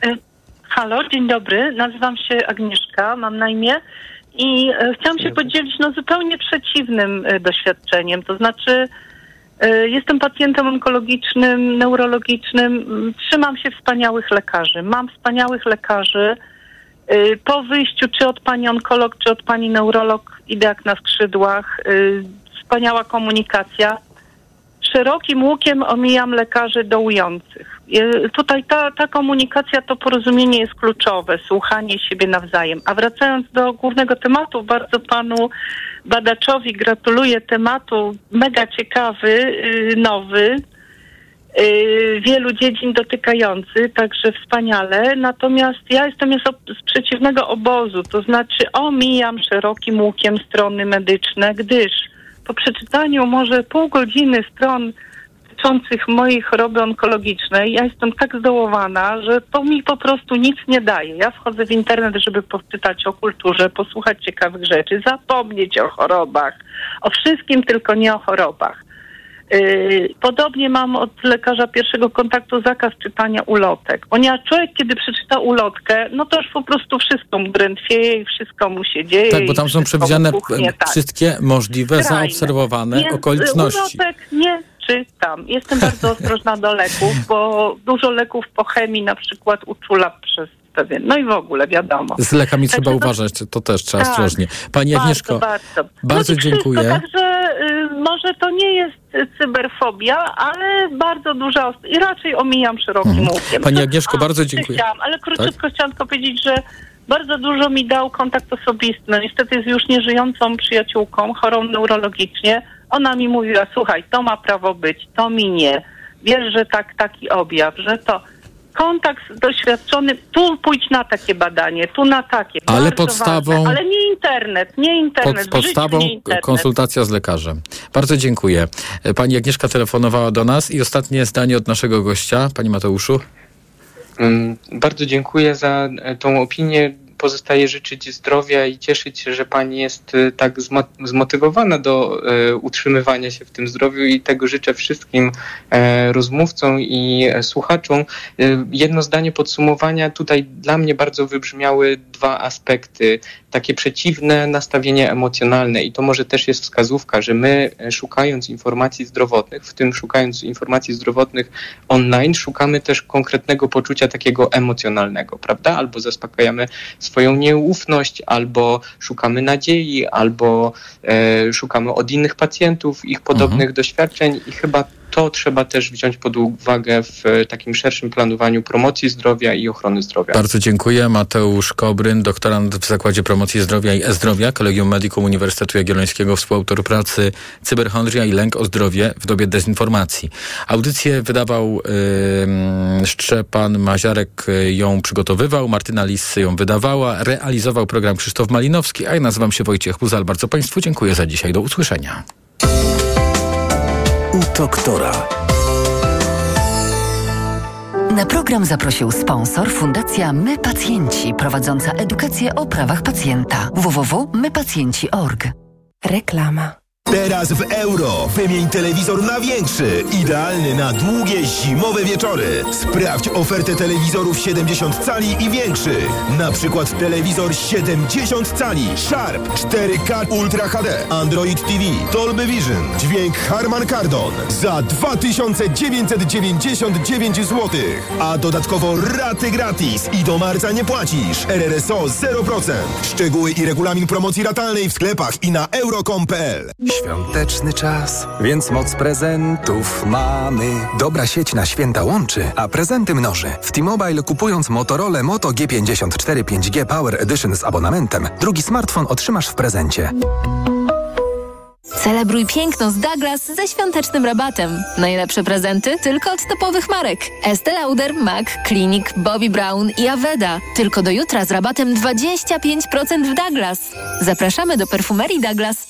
Halo, dzień dobry. Nazywam się Agnieszka, mam na imię i e, chciałam się podzielić no, zupełnie przeciwnym e, doświadczeniem. To znaczy, e, jestem pacjentem onkologicznym, neurologicznym, trzymam się wspaniałych lekarzy. Mam wspaniałych lekarzy. E, Po wyjściu czy od pani onkolog, czy od pani neurolog, idę jak na skrzydłach. E, Wspaniała komunikacja szerokim łukiem omijam lekarzy dołujących. E, Tutaj ta, ta komunikacja, to porozumienie jest kluczowe, słuchanie siebie nawzajem. A wracając do głównego tematu, bardzo panu badaczowi gratuluję tematu mega ciekawy, y, nowy, y, wielu dziedzin dotykający, także wspaniale. Natomiast ja jestem z przeciwnego obozu, to znaczy omijam szerokim łukiem strony medyczne, gdyż po przeczytaniu może pół godziny stron dotyczących mojej choroby onkologicznej, ja jestem tak zdołowana, że to mi po prostu nic nie daje. Ja wchodzę w internet, żeby poczytać o kulturze, posłuchać ciekawych rzeczy, zapomnieć o chorobach, o wszystkim, tylko nie o chorobach. Yy, Podobnie mam od lekarza pierwszego kontaktu zakaz czytania ulotek. Ponieważ człowiek, kiedy przeczyta ulotkę, no to już po prostu wszystko mu drętwieje i wszystko mu się dzieje. Tak, bo tam są przewidziane puchnie, tak. wszystkie możliwe, Skrajne. zaobserwowane Więc, y, okoliczności. Ulotek nie czytam. Jestem bardzo ostrożna do leków, bo dużo leków po chemii na przykład uczula przez pewien. No i w ogóle wiadomo. Z lekami Także trzeba to- uważać, to też trzeba Tak. ostrożnie. Pani Bardzo, Agnieszko, bardzo, bardzo no to dziękuję. Wszystko, także y, może to nie jest cyberfobia, ale bardzo duża i raczej omijam szerokim Mhm. łukiem. Pani To- Agnieszko, a, bardzo dziękuję. Chciałam, ale króciutko Tak? chciałam tylko powiedzieć, że bardzo dużo mi dał kontakt osobisty. No niestety z już nieżyjącą przyjaciółką, chorą neurologicznie. Ona mi mówiła, słuchaj, to ma prawo być, to mi nie. Wiesz, że tak, taki objaw, że to... Kontakt z doświadczonym, tu pójdź na takie badanie, tu na takie. Ale podstawą- Ważne. Ale nie internet, nie internet. Pod, podstawą nie internet. konsultacja z lekarzem. Bardzo dziękuję. Pani Agnieszka telefonowała do nas i ostatnie zdanie od naszego gościa, Pani Mateuszu. Mm, Bardzo dziękuję za tą opinię. Pozostaje życzyć zdrowia i cieszyć się, że pani jest e, tak zmo- zmotywowana do e, utrzymywania się w tym zdrowiu i tego życzę wszystkim e, rozmówcom i e, słuchaczom. E, jedno zdanie podsumowania. Tutaj dla mnie bardzo wybrzmiały dwa aspekty takie przeciwne nastawienie emocjonalne. I to może też jest wskazówka, że my e, szukając informacji zdrowotnych, w tym szukając informacji zdrowotnych online, szukamy też konkretnego poczucia takiego emocjonalnego, prawda? Albo zaspokajamy swoją nieufność, albo szukamy nadziei, albo e, szukamy od innych pacjentów ich podobnych doświadczeń. I chyba to trzeba też wziąć pod uwagę w e, takim szerszym planowaniu promocji zdrowia i ochrony zdrowia. Bardzo dziękuję. Mateusz Kobryn, doktorant w Zakładzie Promocji Zdrowia i E-Zdrowia, Kolegium Medicum Uniwersytetu Jagiellońskiego, współautor pracy Cyberchondria i lęk o zdrowie w dobie dezinformacji. Audycję wydawał yy, Szczepan Maziarek, y, ją przygotowywał, Martyna Lis ją wydawała, realizował program Krzysztof Malinowski, a ja nazywam się Wojciech Buzal. Bardzo Państwu dziękuję za dzisiaj. Do usłyszenia. U doktora. Na program zaprosił sponsor Fundacja My Pacjenci, prowadząca edukację o prawach pacjenta. www.mypacjenci.org. Reklama. Teraz w euro wymień telewizor na większy, idealny na długie zimowe wieczory. Sprawdź ofertę telewizorów 70 cali i większych. Na przykład telewizor 70 cali Sharp 4K Ultra HD, Android TV, Dolby Vision, dźwięk Harman Kardon za 2999 zł. A dodatkowo raty gratis i do marca nie płacisz. RRSO 0%. Szczegóły i regulamin promocji ratalnej w sklepach i na euro.com.pl. Świąteczny czas, więc moc prezentów mamy. Dobra sieć na święta łączy, a prezenty mnoży. W T-Mobile kupując Motorola Moto G54 5G Power Edition z abonamentem, drugi smartfon otrzymasz w prezencie. Celebruj piękno z Douglas ze świątecznym rabatem. Najlepsze prezenty tylko od topowych marek. Estée Lauder, MAC, Clinic, Bobbi Brown i Aveda. Tylko do jutra z rabatem 25% w Douglas. Zapraszamy do perfumerii Douglas.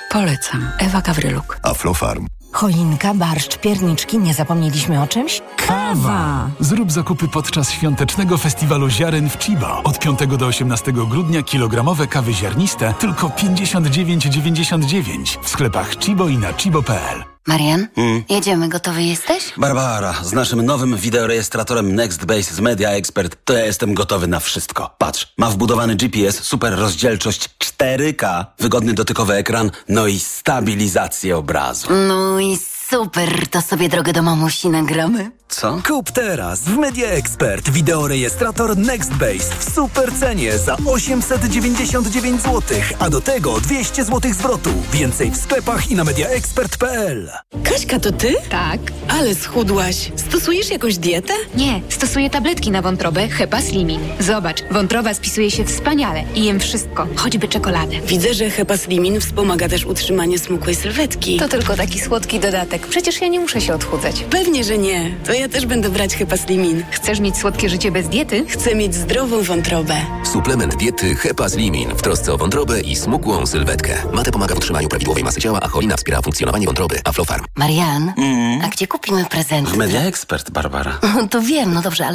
Polecam. Ewa Gawryluk. Aflofarm. Choinka, barszcz, pierniczki, nie zapomnieliśmy o czymś? Kawa! Zrób zakupy podczas świątecznego festiwalu ziaren w Chiba. Od 5 do 18 grudnia kilogramowe kawy ziarniste tylko 59,99 w sklepach Chibo i na chibo.pl. Marian, jedziemy, gotowy jesteś? Barbara, z naszym nowym wideorejestratorem NextBase z Media Expert to ja jestem gotowy na wszystko. Patrz, ma wbudowany GPS, super rozdzielczość 4K, wygodny dotykowy ekran, no i stabilizację obrazu. No i super, to sobie drogę do mamusi nagramy. Co? Kup teraz w Media Expert wideorejestrator NextBase w super cenie za 899 zł, a do tego 200 zł zwrotu. Więcej w sklepach i na mediaexpert.pl. Kaśka, to ty? Tak. Ale schudłaś. Stosujesz jakąś dietę? Nie, stosuję tabletki na wątrobę Hepa Slimin. Zobacz, wątroba spisuje się wspaniale i jem wszystko, choćby czekoladę. Widzę, że Hepaslimin wspomaga też utrzymanie smukłej sylwetki. To tylko taki słodki dodatek. Przecież ja nie muszę się odchudzać. Pewnie, że nie. To ja też będę brać Hepaslimin. Chcesz mieć słodkie życie bez diety? Chcę mieć zdrową wątrobę. Suplement diety Hepaslimin w trosce o wątrobę i smukłą sylwetkę. Mate pomaga w utrzymaniu prawidłowej masy ciała, a cholina wspiera funkcjonowanie wątroby. Aflofarm. Marian, a gdzie kupimy prezenty? W Media Expert, Barbara. To wiem, no dobrze, ale